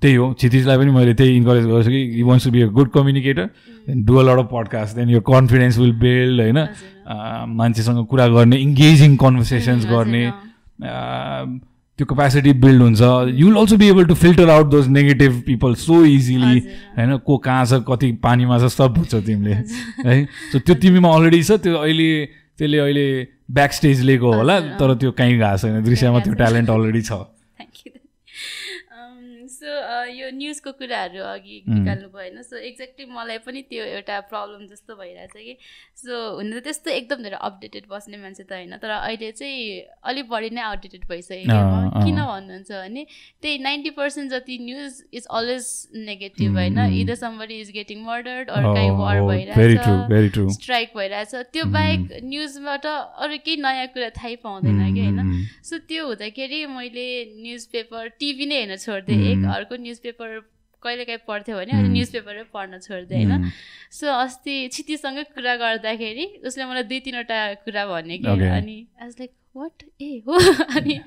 त्यही हो। क्षितिजलाई पनि मैले त्यही इन्करेज गर्छु कि you wants to be a good communicator then do a lot of podcast then यो confidence will build होइन? अँ, मान्छेसँग कुरा गर्ने इङ्गेजिङ कन्भर्सेसन्स हजुर, गर्ने। अँ, त्यो क्यापेसिटी बिल्ड हुन्छ। You will also be able to filter out those negative people so easily. होइन? को कहाँ छ कति पानीमा छ सब बुझ्छ तिमीले है? सो त्यो तिमीमा अलरेडी छ त्यो अहिले त्यसले अहिले ब्याक स्टेज लिएको होला। तर त्यो कहीँ गएको छैन। दृश्यमा त्यो। ट्यालेन्ट अलरेडी छ। थ्याङ्क यू सो यो न्युजको कुराहरू अघि. निकाल्नु भयो होइन सो एक्ज्याक्टली मलाई पनि त्यो एउटा प्रब्लम जस्तो भइरहेछ कि। सो हुन त त्यस्तो एकदम धेरै अपडेटेड बस्ने मान्छे त होइन तर अहिले चाहिँ अलिक बढी नै आउटडेटेड भइसक्यो। किन भन्नुहुन्छ भने त्यही नाइन्टी पर्सेन्ट जति न्युज इज अलवेज नेगेटिभ होइन. Either somebody is getting murdered or कहीँ वार भइरहेछ स्ट्राइक भइरहेछ। त्यो बाहेक न्युजबाट अरू केही नयाँ कुरा थाहै पाउँदैन कि होइन? सो त्यो हुँदाखेरि मैले न्युज पेपर टिभी नै हेर्न छोडिदिएँ एक. अर्को न्युज पेपर कहिलेकाहीँ पढ्थ्यो भने अहिले Mm. न्युज पेपरै पढ्न छोडिदिएँ होइन. सो अस्ति क्षितिसँगै कुरा गर्दाखेरि उसले मलाई दुई तिनवटा कुरा भन्यो कि. अनि आज लाइक वाट ए हो। अनि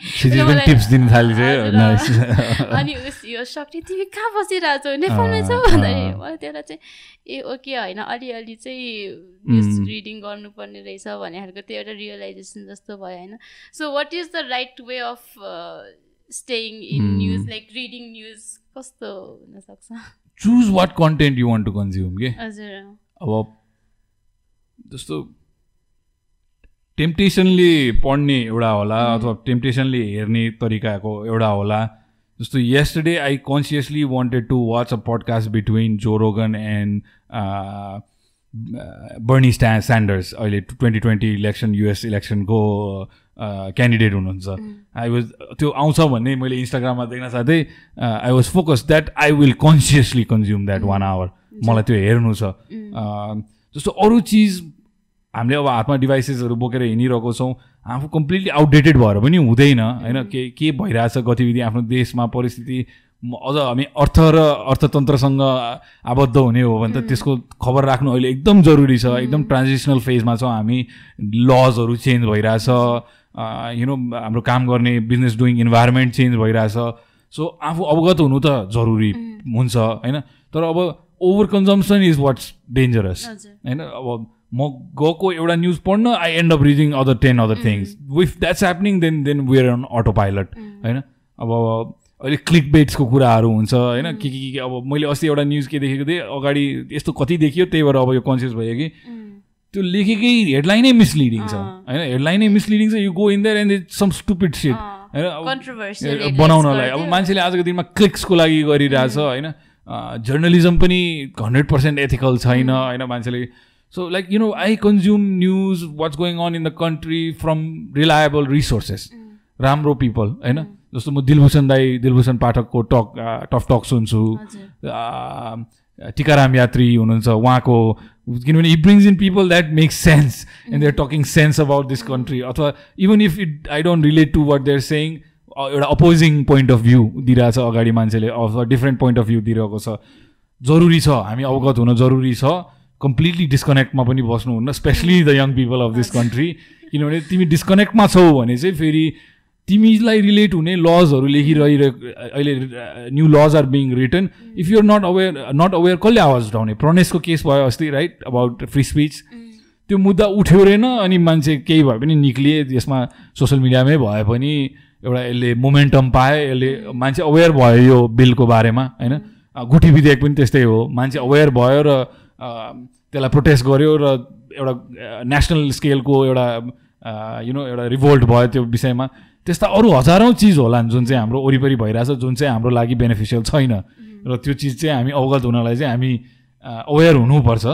अनि उस यो सक्ने तिमी कहाँ बसिरहेछौ? नेपालमै छौ? भन्दाखेरि। मलाई त्यसलाई चाहिँ ए ओके होइन अलिअलि चाहिँ न्युज. रिडिङ गर्नुपर्ने रहेछ भन्ने खालको त्यो एउटा रियलाइजेसन जस्तो भयो होइन। So what is the right way of staying in. News like reading news कस्तो हुनसक्छ? Choose what content you want to consume के? हजुर। अब जस्तो टेम्पटेसनले पढ्ने एउटा होला अथवा टेम्पटेसनले हेर्ने तरिकाको एउटा होला। जस्तो yesterday I consciously wanted to watch a podcast between Joe Rogan and Bernie स्ट्या Sanders अहिले ट्वेन्टी ट्वेन्टी इलेक्सन युएस इलेक्सनको क्यान्डिडेट हुनुहुन्छ। आई वाज त्यो आउँछ भन्ने मैले इन्स्टाग्राममा देख्न साथै I was focus that I will consciously consume that one hour मलाई त्यो हेर्नु छ। अँ, जस्तो अरू चिज हामीले अब हातमा डिभाइसेसहरू बोकेर हिँडिरहेको छौँ। आफू कम्प्लिटली आउटडेटेड भएर पनि हुँदैन होइन? के के भइरहेछ गतिविधि आफ्नो देशमा परिस्थिति? अझ हामी अर्थ र अर्थतन्त्रसँग आबद्ध हुने हो भने त त्यसको खबर राख्नु अहिले एकदम जरुरी छ। एकदम ट्रान्जिसनल फेजमा छौँ हामी। लजहरू चेन्ज भइरहेछ। यु नो हाम्रो काम गर्ने बिजनेस डुइङ इन्भाइरोमेन्ट चेन्ज भइरहेछ। सो आफू अवगत हुनु त जरुरी हुन्छ होइन? तर अब over consumption is what's dangerous होइन? अब म गएको एउटा न्युज पढ्न I end up reading other ten other things with that's happening then then we're on autopilot होइन? अब अहिले क्लिक बेट्सको कुराहरू हुन्छ होइन? के के के अब मैले अस्ति एउटा न्युज के देखेको थिएँ अगाडि यस्तो कति देखियो त्यही भएर अब यो कन्सियस भयो कि। त्यो लेखेकै हेडलाइनै मिसलिडिङ छ। होइन? हेडलाइनै मिसलिडिङ छ you go in there and some stupid shit होइन? बनाउनलाई। अब मान्छेले आजको दिनमा क्लिक्सको लागि गरिरहेछ होइन? जर्नलिजम पनि हन्ड्रेड पर्सेन्ट एथिकल छैन होइन? मान्छेले so like you know I consume news what's going on in the country from reliable resources राम्रो पिपल होइन जस्तो म दिलभूषण दाई दिलभूषण पाठकको टक टफ टक सुन्छु टिकाराम यात्री हुनुहुन्छ उहाँको किनभने he brings in people that makes sense and they're talking sense about this country अथवा even if it I don't relate to what they're saying एउटा अपोजिङ पोइन्ट अफ भ्यू दिइरहेछ अगाडि मान्छेले अथवा डिफ्रेन्ट पोइन्ट अफ भ्यू दिइरहेको छ जरुरी छ हामी अवगत हुन जरुरी छ कम्प्लिटली डिस्कनेक्टमा पनि बस्नुहुन्न especially the young people of this country किनभने तिमी डिस्कनेक्टमा छौ भने चाहिँ फेरि तिमीलाई रिलेट हुने लजहरू लेखिरहिरहेको अहिले new laws are being written if you're not aware not aware कसले आवाज उठाउने? प्रणेशको केस भयो अस्ति राइट अबाउट फ्री स्पिच त्यो मुद्दा उठ्यो रहेन अनि मान्छे केही भए पनि निक्लिए यसमा सोसियल मिडियामै भए पनि एउटा यसले मोमेन्टम पाए यसले मान्छे अवेर भयो यो बिलको बारेमा होइन? गुठी विधेयक पनि त्यस्तै हो। मान्छे अवेर भयो र त्यसलाई प्रोटेस्ट गर्यो र एउटा नेसनल स्केलको एउटा यु नो एउटा रिभोल्ट भयो त्यो विषयमा। त्यस्ता अरू हजारौँ चिज होलान् जुन चाहिँ हाम्रो वरिपरि भइरहेछ जुन चाहिँ हाम्रो लागि बेनिफिसियल छैन। र त्यो चिज चाहिँ हामी अवगत हुनलाई चाहिँ हामी अवेर हुनुपर्छ।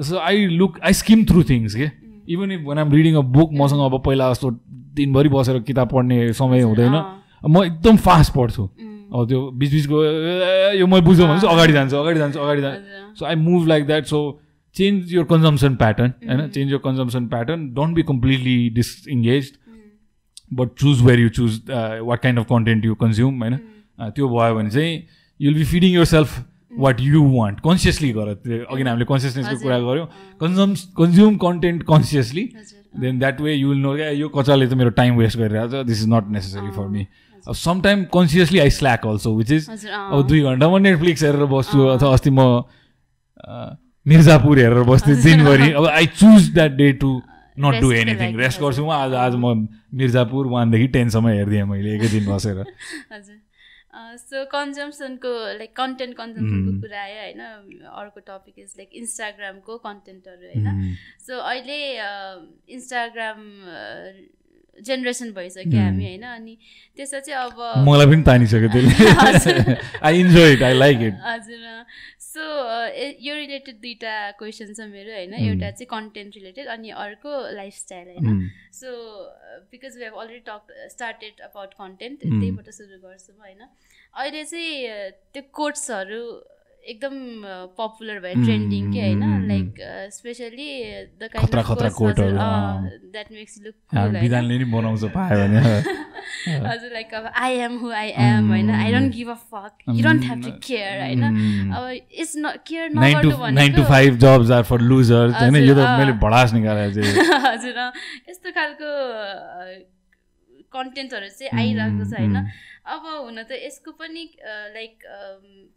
जस्तो I look I skim through things के? Even if one um reading a book मसँग अब पहिला जस्तो दिनभरि बसेर किताब पढ्ने समय हुँदैन। म एकदम फास्ट पढ्छु। अब त्यो बिचबिचको ए, यो मैले बुझ्यो भने चाहिँ अगाडि जान्छु अगाडि जान्छु अगाडि जान्छु। So I move like that so change your consumption pattern होइन change your consumption pattern don't be completely disengage but choose where you choose what kind of content you consume होइन त्यो भयो भने चाहिँ you'll be feeding yourself what you want consciously गर त्यो अघि हामीले कन्सियसनेसको कुरा गऱ्यौँ। Consume consume content consciously then that way you will know क्या यो कचाले त मेरो टाइम वेस्ट गरिरहेको छ this is not necessary for me अब some time consciously I slack also which is. अब दुई घन्टा म नेटफ्लिक्स हेरेर बस्छु अथवा अस्ति म मिर्जापुर हेरेर बस्थेँ दिनभरि अब I choose that day to not do anything rest. गर्छु म आज आज म मिर्जापुर वानदेखि टेनसम्म हेरिदिएँ मैले एकै दिन बसेर हजुर सो कन्जम्सनको लाइक कन्टेन्ट कन्जम्सनको. कुरा आयो होइन अर्को टपिक इज लाइक इन्स्टाग्रामको कन्टेन्टहरू होइन. सो अहिले इन्स्टाग्राम जेनेरेसन भइसक्यो. हामी होइन अनि त्यसमा चाहिँ अब मलाई पनि तानिसक्यो त्यसले I enjoy it I like it हजुर सो यो रिलेटेड दुइटा क्वेसन छ मेरो होइन. एउटा चाहिँ कन्टेन्ट रिलेटेड अनि अर्को लाइफस्टाइल होइन. So because we have already talk started about content. त्यहीबाट सुरु गर्छौँ होइन अहिले चाहिँ त्यो कोट्सहरू एकदम पपुलर भयो ट्रेन्डिङ के होइन लाइक स्पेसली द खतरा खतरा अँ। द्याट मेक्स लुक विधानले नि बनाउँछ पायो भने। हजुर लाइक अब I am who I am होइन? I don't give a fuck you don't have to care होइन. अब इट्स न केयर नगर्नु टु नाइन टु भनेको five jobs are for losers होइन? यो त हजुर, मैले। भडास निकालेको हजुर यस्तो खालको कन्टेन्टहरू चाहिँ आइरहेको छ होइन? अब हुन त यसको पनि लाइक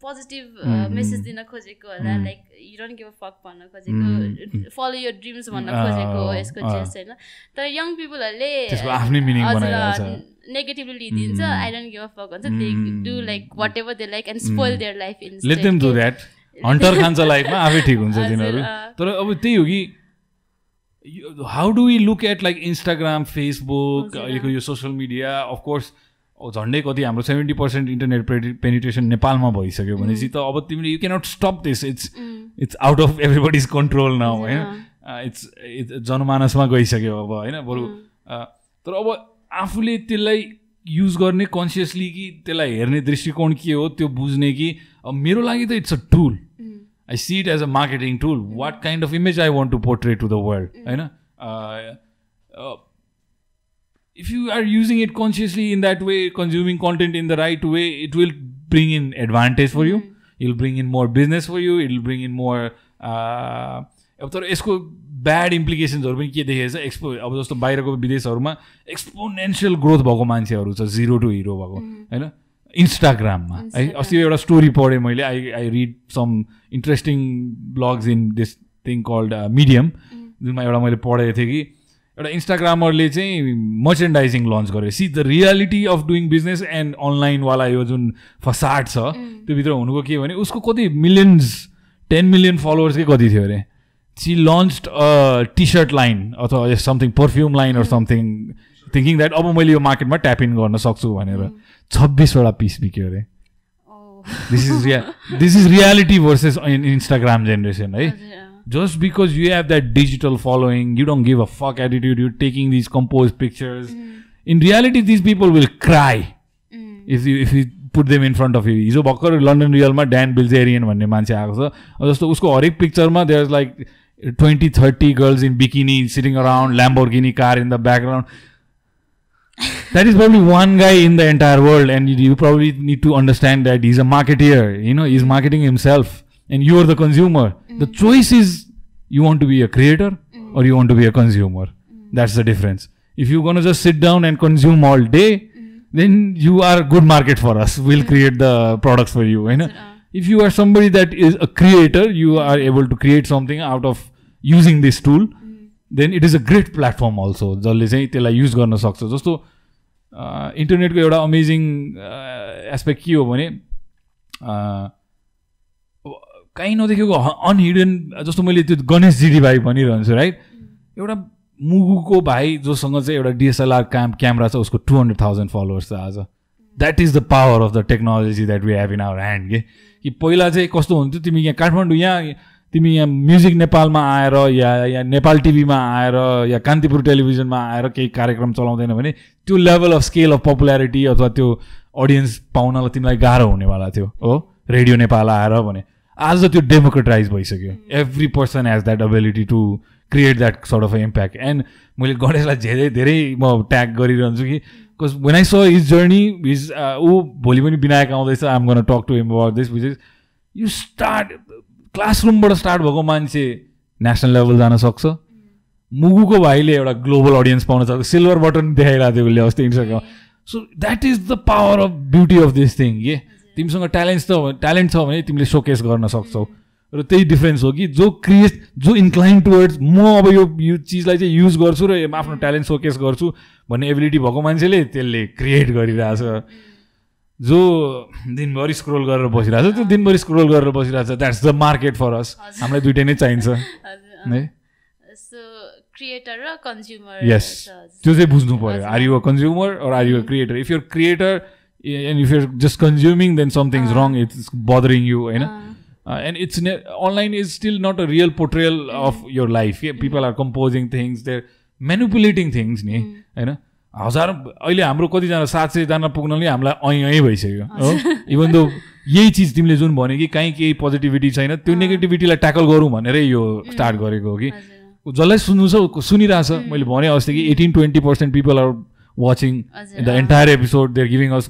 पोजिटिभ मेसेज. दिन खोजेको होला. Like you don't give a fuck भन्न खोजेको. फलो यो ड्रिम्स भन्न खोजेको हो यसको अँ। चेस्ट होइन तर यङ पिपलहरूले। Negatively लिइदिन्छ. I don't give a fuck भन्छ they. Do like whatever they like and spoil. Their life in let them do that hunter खान्छ लाइफमा आफै ठिक हुन्छ तिनीहरू। तर अब त्यही हो कि how do we look at like Instagram Facebook अहिलेको। यो सोसियल मिडिया अफकोर्स झन्डै कति हाम्रो सेभेन्टी पर्सेन्ट इन्टरनेट पेनिट्रेसन नेपालमा भइसक्यो भनेपछि त अब तिमीले you cannot stop this it's it's out of everybody's control now हजुर, होइन? इट्स इट्स जनमानसमा गइसक्यो अब होइन? बरु तर अब आफूले त्यसलाई युज गर्ने कन्सियसली कि त्यसलाई हेर्ने दृष्टिकोण के हो त्यो बुझ्ने कि अब मेरो लागि त it's a tool I see it as a marketing tool what kind of image I want to portray to the world होइन? If you are using it consciously in that way, consuming content in the right way, it will bring in advantage for you. It'll bring in more business for you. It'll bring in more. Uh, अब तर यसको bad इम्प्लिकेसन्सहरू पनि के देखेको छ expo अब जस्तो बाहिरको विदेशहरूमा एक्सपोनेन्सियल ग्रोथ भएको मान्छेहरू छ जिरो टु हिरो भएको होइन इन्स्टाग्राममा है Instagram. अस्ति एउटा स्टोरी पढेँ मैले I I read some interesting blogs in this thing called Medium जुनमा एउटा मैले पढेको थिएँ कि एउटा इन्स्टाग्रामरले चाहिँ मर्चेन्डाइजिङ लन्च गर्यो see the reality of doing business and अनलाइनवाला यो जुन फसाड छ त्योभित्र हुनुको के भने उसको कति मिलियन्स टेन मिलियन फलोवर्सकै कति थियो अरे? See launch T shirt line or something perfume line or something thinking that अब मैले यो मार्केटमा ट्याप इन गर्न सक्छु भनेर छब्बिसवटा पिस बिक्यो अरे। This is Riya this is reality versus in Instagram generation है? just because you have that digital following, you don't give a fuck attitude, you're taking these composed pictures. In reality, these people will cry if you if you put them in front of you. हिजो भर्खर London रियलमा Dan Bilzerian भन्ने मान्छे आएको छ अब जस्तो उसको हरेक पिक्चरमा there like twenty thirty girls in bikini sitting around Lamborghini car in the background that is probably one guy in the entire world and you, you probably need to understand that he's a marketeer you know he's marketing himself and you're the consumer the choice is you want to be a creator or you want to be a consumer that's the difference if you're going to just sit down and consume all day then you are a good market for us we'll create the products for you you know if you are somebody that is a creator you are able to create something out of using this tool then it is a great platform also जसले चाहिँ त्यसलाई use गर्न सक्छ जस्तो इन्टरनेटको एउटा amazing aspect के हो भने अ, कहीँ नदेखेको अनहिडन जस्तो मैले त्यो गणेश जिडी भाइ भनिरहन्छु राइट एउटा मुगुको भाइ जोसँग चाहिँ एउटा डिएसएलआर क्याम क्यामेरा छ उसको टु हन्ड्रेड थाउजन्ड फलोवर्स छ आज। That is the power of the technology that we have in our hand के? कि पहिला चाहिँ कस्तो हुन्थ्यो तिमी यहाँ काठमाडौँ यहाँ तिमी यहाँ म्युजिक नेपालमा आएर या या नेपाल टिभीमा आएर या कान्तिपुर टेलिभिजनमा आएर केही कार्यक्रम चलाउँदैन भने त्यो level of scale of popularity अथवा त्यो अडियन्स पाउनलाई तिमीलाई गाह्रो हुनेवाला थियो हो? रेडियो नेपाल आएर भने। आज त्यो डेमोक्रेटाइज भइसक्यो. Every person has that ability to create that sort of impact and मैले गणेशलाई धेरै धेरै म ट्याग गरिरहन्छु कि because when I saw his journey his ऊ भोलि पनि विनायक आउँदैछ I'm gonna talk to him about this which is you start क्लासरुमबाट start भएको मान्छे नेसनल लेभल जान सक्छ। मुगुको भाइले एउटा ग्लोबल अडियन्स पाउन सक्छ। सिल्भर बटन देखाइरहेको थियो उसले अस्ति Instagram so that is the power of beauty of this thing के तिमीसँग ट्यालेन्ट छ ट्यालेन्ट छ भने तिमीले सोकेस गर्न सक्छौ। र त्यही डिफ्रेन्स हो कि जो क्रिएट जो इन्क्लाइन टुवर्ड्स म अब यो यो चिजलाई चाहिँ युज गर्छु र आफ्नो ट्यालेन्ट सोकेस गर्छु भन्ने एबिलिटी भएको मान्छेले त्यसले क्रिएट गरिरहेछ। जो दिनभरि स्क्रोल गरेर बसिरहेको छ त्यो दिनभरि स्क्रोल गरेर बसिरहेको छ that's the market for us. हामीलाई दुइटै नै चाहिन्छ। है? सो क्रिएटर र कन्ज्युमर Yes. त्यो चाहिँ बुझ्नु पऱ्यो are you a consumer or are you a creator if you're creator and if you're just consuming then something is wrong it's bothering you होइन and it's online is still not a real portrayal of your life people are composing things there manipulating things नि होइन हजार अहिले हाम्रो कतिजना सात सयजना पुग्नले हामीलाई ऐ ऐ भइसक्यो हो? इभन दो यही चिज तिमीले जुन भन्यो कि कहीँ केही पोजिटिभिटी छैन त्यो नेगेटिभिटीलाई ट्याकल गरौँ भनेरै यो स्टार्ट गरेको हो कि? जसलाई सुन्नु छ सुनिरहेछ। मैले भने अस्ति कि eighteen twenty percent people are watching the entire episode they're giving us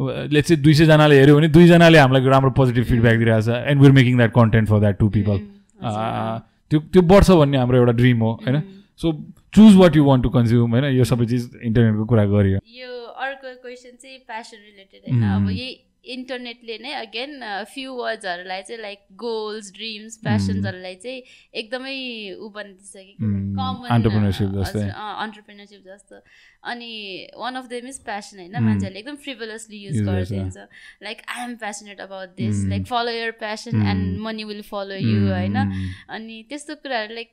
let's चाहिँ दुई सयजनाले हेऱ्यो भने दुईजनाले हामीलाई राम्रो पोजिटिभ फिडब्याक दिइरहेछ and we're making that content for that to people त्यो त्यो बढ्छ भन्ने हाम्रो एउटा ड्रिम हो होइन? So choose what you want to consume होइन? यो सबै चिज इन्टरनेटको कुरा गरियो। यो अर्को क्वेसन चाहिँ प्यासन रिलेटेड होइन। अब यही इन्टरनेटले नै अगेन फ्यु वर्ड्सहरूलाई चाहिँ लाइक गोल्स ड्रिम्स प्यासन्सहरूलाई चाहिँ एकदमै ऊ बनिदिइसक्यो Mm, कमन। अन्टरप्रेनरसिप जस्तो अनि one of them is passion होइन Mm. मान्छेहरूले एकदम फ्रिभलसली युज। गरिदिन्छ like I am passionate about this. Like follow your passion and. Money will follow you होइन. अनि त्यस्तो कुराहरू लाइक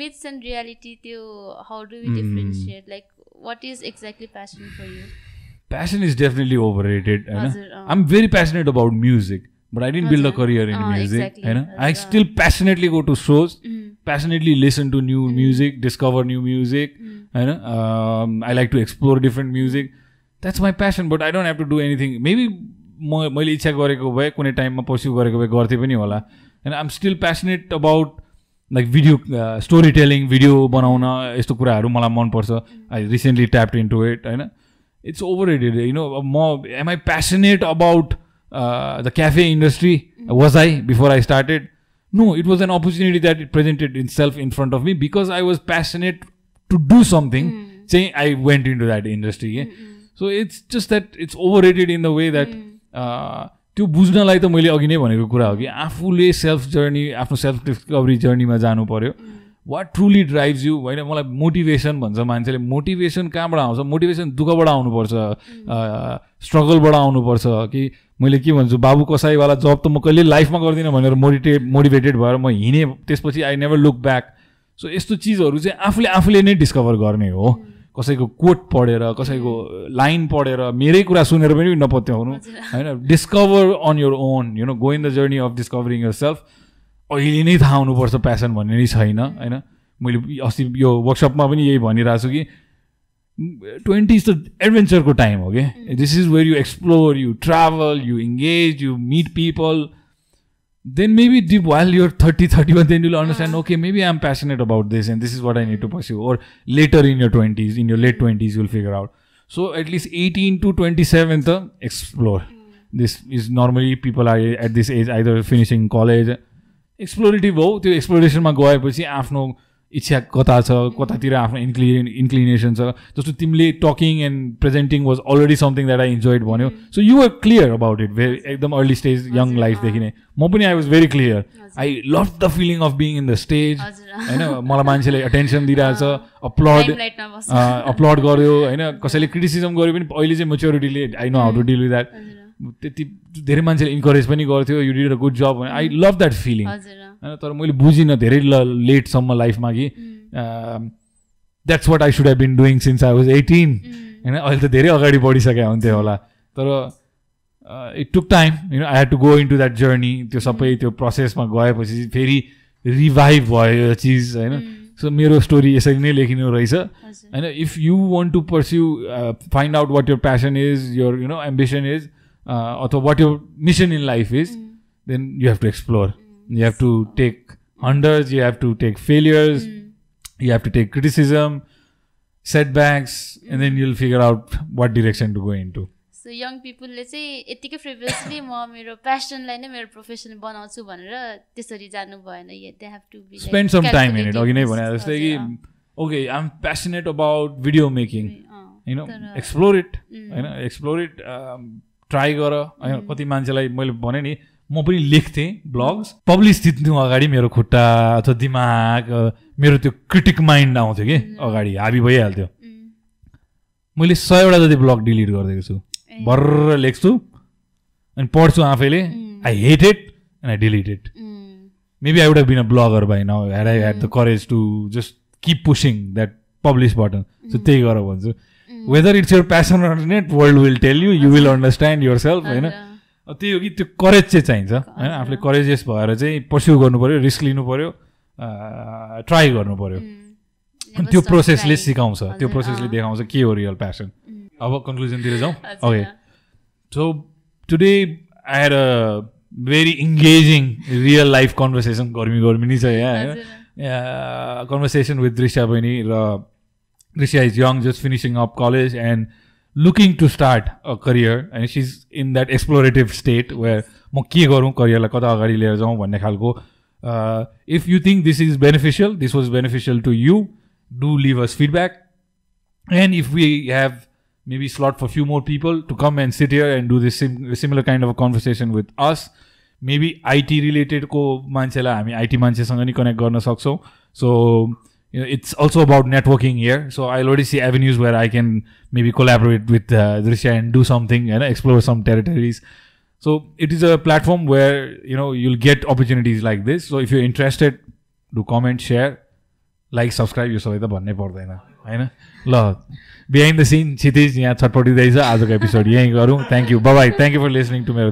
मिथ्स एन्ड रियालिटी त्यो how do you. Differentiate like what is exactly passion for you Passion is definitely overrated. होइन हजुर, अँ। I'm very passionate about music, but I didn't build a हजुर, career in अँ, music. exactly, होइन I हजुर, still passionately go to shows, Mm. passionately listen to new music, discover new music. होइन um, I like to explore different music. That's my passion, but I don't have to do anything. Maybe म मैले इच्छा गरेको भए कुनै टाइममा pursue गरेको भए गर्थेँ पनि होला होइन I'm still passionate about like video storytelling video बनाउन यस्तो कुराहरू मलाई मनपर्छ I recently tapped in to it होइन it's over rated you know म am I passionate about the cafe industry was I before I started no it was an opportunity that it presented in self in front of me because I was passionate to do something चाहिँ I went in to that industry के so it's just that it's overrated in the way that त्यो बुझ्नलाई त मैले अघि नै भनेको कुरा हो कि आफूले सेल्फ जर्नी आफ्नो सेल्फ डिस्कभरी जर्नीमा जानु पऱ्यो वाट ट्रुली ड्राइभ्स यु होइन मलाई मोटिभेसन भन्छ मान्छेले। मोटिभेसन कहाँबाट आउँछ? मोटिभेसन दुःखबाट आउनुपर्छ। स्ट्रगलबाट आउनुपर्छ कि मैले के भन्छु? बाबु कसाईवाला जब त म कहिले लाइफमा गर्दिनँ भनेर मोटिभेट मोटिभेटेड भएर म हिँडेँ। त्यसपछि I never look back so यस्तो चिजहरू चाहिँ आफूले आफूले नै डिस्कभर गर्ने हो। कसैको कोट पढेर कसैको लाइन पढेर मेरै कुरा सुनेर पनि नपत्याउनु। होइन discover on your own you know go in the journey of discovering yourself अहिले नै थाहा हुनुपर्छ प्यासन भन्ने नै छैन होइन मैले अस्ति यो वर्कसपमा पनि यही भनिरहेको छु कि ट्वेन्टी इज द एडभेन्चरको टाइम हो कि this is where you explore you travel you engage you meet people then maybe deep while you're 30 31 then you'll understand okay maybe i'm passionate about this and this is what i need to pursue or later in your 20s in your late 20s you'll figure out so at least 18 to 27 the explore this is normally people are at this age either finishing college explorative हो त्यो एक्सप्लोरेसनमा गएपछि आफ्नो इच्छा कता छ कतातिर आफ्नो इन्क्लि inclination छ। जस्तो तिमीले talking and presenting was already something that I enjoyed भन्यो। So you are clear about it very एकदम अर्ली स्टेज यङ लाइफदेखि नै म पनि I was very clear I love the feeling of being in the stage होइन मलाई मान्छेले attention दिइरहेछ अप्लड अपलोड गर्यो होइन कसैले क्रिटिसिजम गर्यो पनि अहिले चाहिँ मेच्योरिटीले I know how to deal with that त्यति धेरै मान्छेले इन्करेज पनि गर्थ्यो यु डिड अ गुड जब भने आई लभ द्याट फिलिङ होइन तर मैले बुझिनँ धेरै ल लेटसम्म लाइफमा कि that's what I should have been doing since I was eighteen होइन अहिले त धेरै अगाडि बढिसकेको हुन्थ्यो होला। तर इट टुक टाइम होइन I had to go in to that journey त्यो सबै त्यो प्रोसेसमा गएपछि फेरि रिभाइभ भयो यो चिज होइन। सो मेरो स्टोरी यसरी नै लेखिनु रहेछ। होइन if you want to pursue find out what your passion is your you know ambition is अथवा what your mission in life is then you have to explore. You have to take hundreds, you have to take failures, you have to take criticism setbacks and then you'll figure out what direction to go into so young पिपुलले चाहिँ यत्तिकै फ्रिभियसली म मेरो प्यासनलाई नै मेरो profession बनाउँछु भनेर त्यसरी जानु भएन they have to some time in it अघि नै भने जस्तै कि okay I am passionate about video making होइन एक्सप्लोर इट होइन एक्सप्लोर इट ट्राई गर। होइन कति मान्छेलाई मैले भने नि म पनि लेख्थेँ ब्लग्स पब्लिस जित्नु अगाडि मेरो खुट्टा अथवा दिमाग अ, मेरो त्यो क्रिटिक माइन्ड आउँथ्यो कि अगाडि हाबी भइहाल्थ्यो। मैले सयवटा जति ब्लग डिलिट गरिदिएको छु। भर्र लेख्छु अनि पढ्छु आफैले। I hate it and I delete it would have been a blogger by now had I had the courage to just keep pushing that publish button. So त्यही गर भन्छु। Whether it's your passion or not world will tell you you will understand yourself होइन? त्यही हो कि त्यो courage चाहिँ चाहिन्छ होइन आफूले करेजेस भएर चाहिँ पर्स्यु गर्नु पऱ्यो रिस्क लिनु पऱ्यो ट्राई गर्नु पऱ्यो त्यो प्रोसेसले सिकाउँछ त्यो प्रोसेसले देखाउँछ के हो रियल प्यासन अब कन्क्लुजनतिर जाउँ okay so today our very engaging real life conversation गर्मी गर्मी नै छ यहाँ होइन कन्भर्सेसन विथ दृष्टा बहिनी र Drisha is young just finishing up college and looking to start a career and she's in that explorative state where म के गरौँ करियरलाई कता अगाडि लिएर जाउँ भन्ने खालको if you think this is beneficial this was beneficial to you do leave us feedback And if we have maybe slot for few more people to come and sit here and do this sim- similar kind of a conversation with us, maybe IT related को मान्छेलाई हामी IT मान्छेसँग नि connect गर्न सक्छौँ so you know, it's also about networking here. So I'll already see avenues where I can maybe collaborate with uh, Drisha and do something and explore some territories. So it is a platform where you know you'll get opportunities like this. So if you're interested, do comment, share, like subscribe यो सबै त भन्नै पर्दैन होइन ल behind the scene क्षितिज यहाँ छटपटिँदैछ आजको एपिसोड यहीँ गरौँ thank you bye thank you for listening to मेरो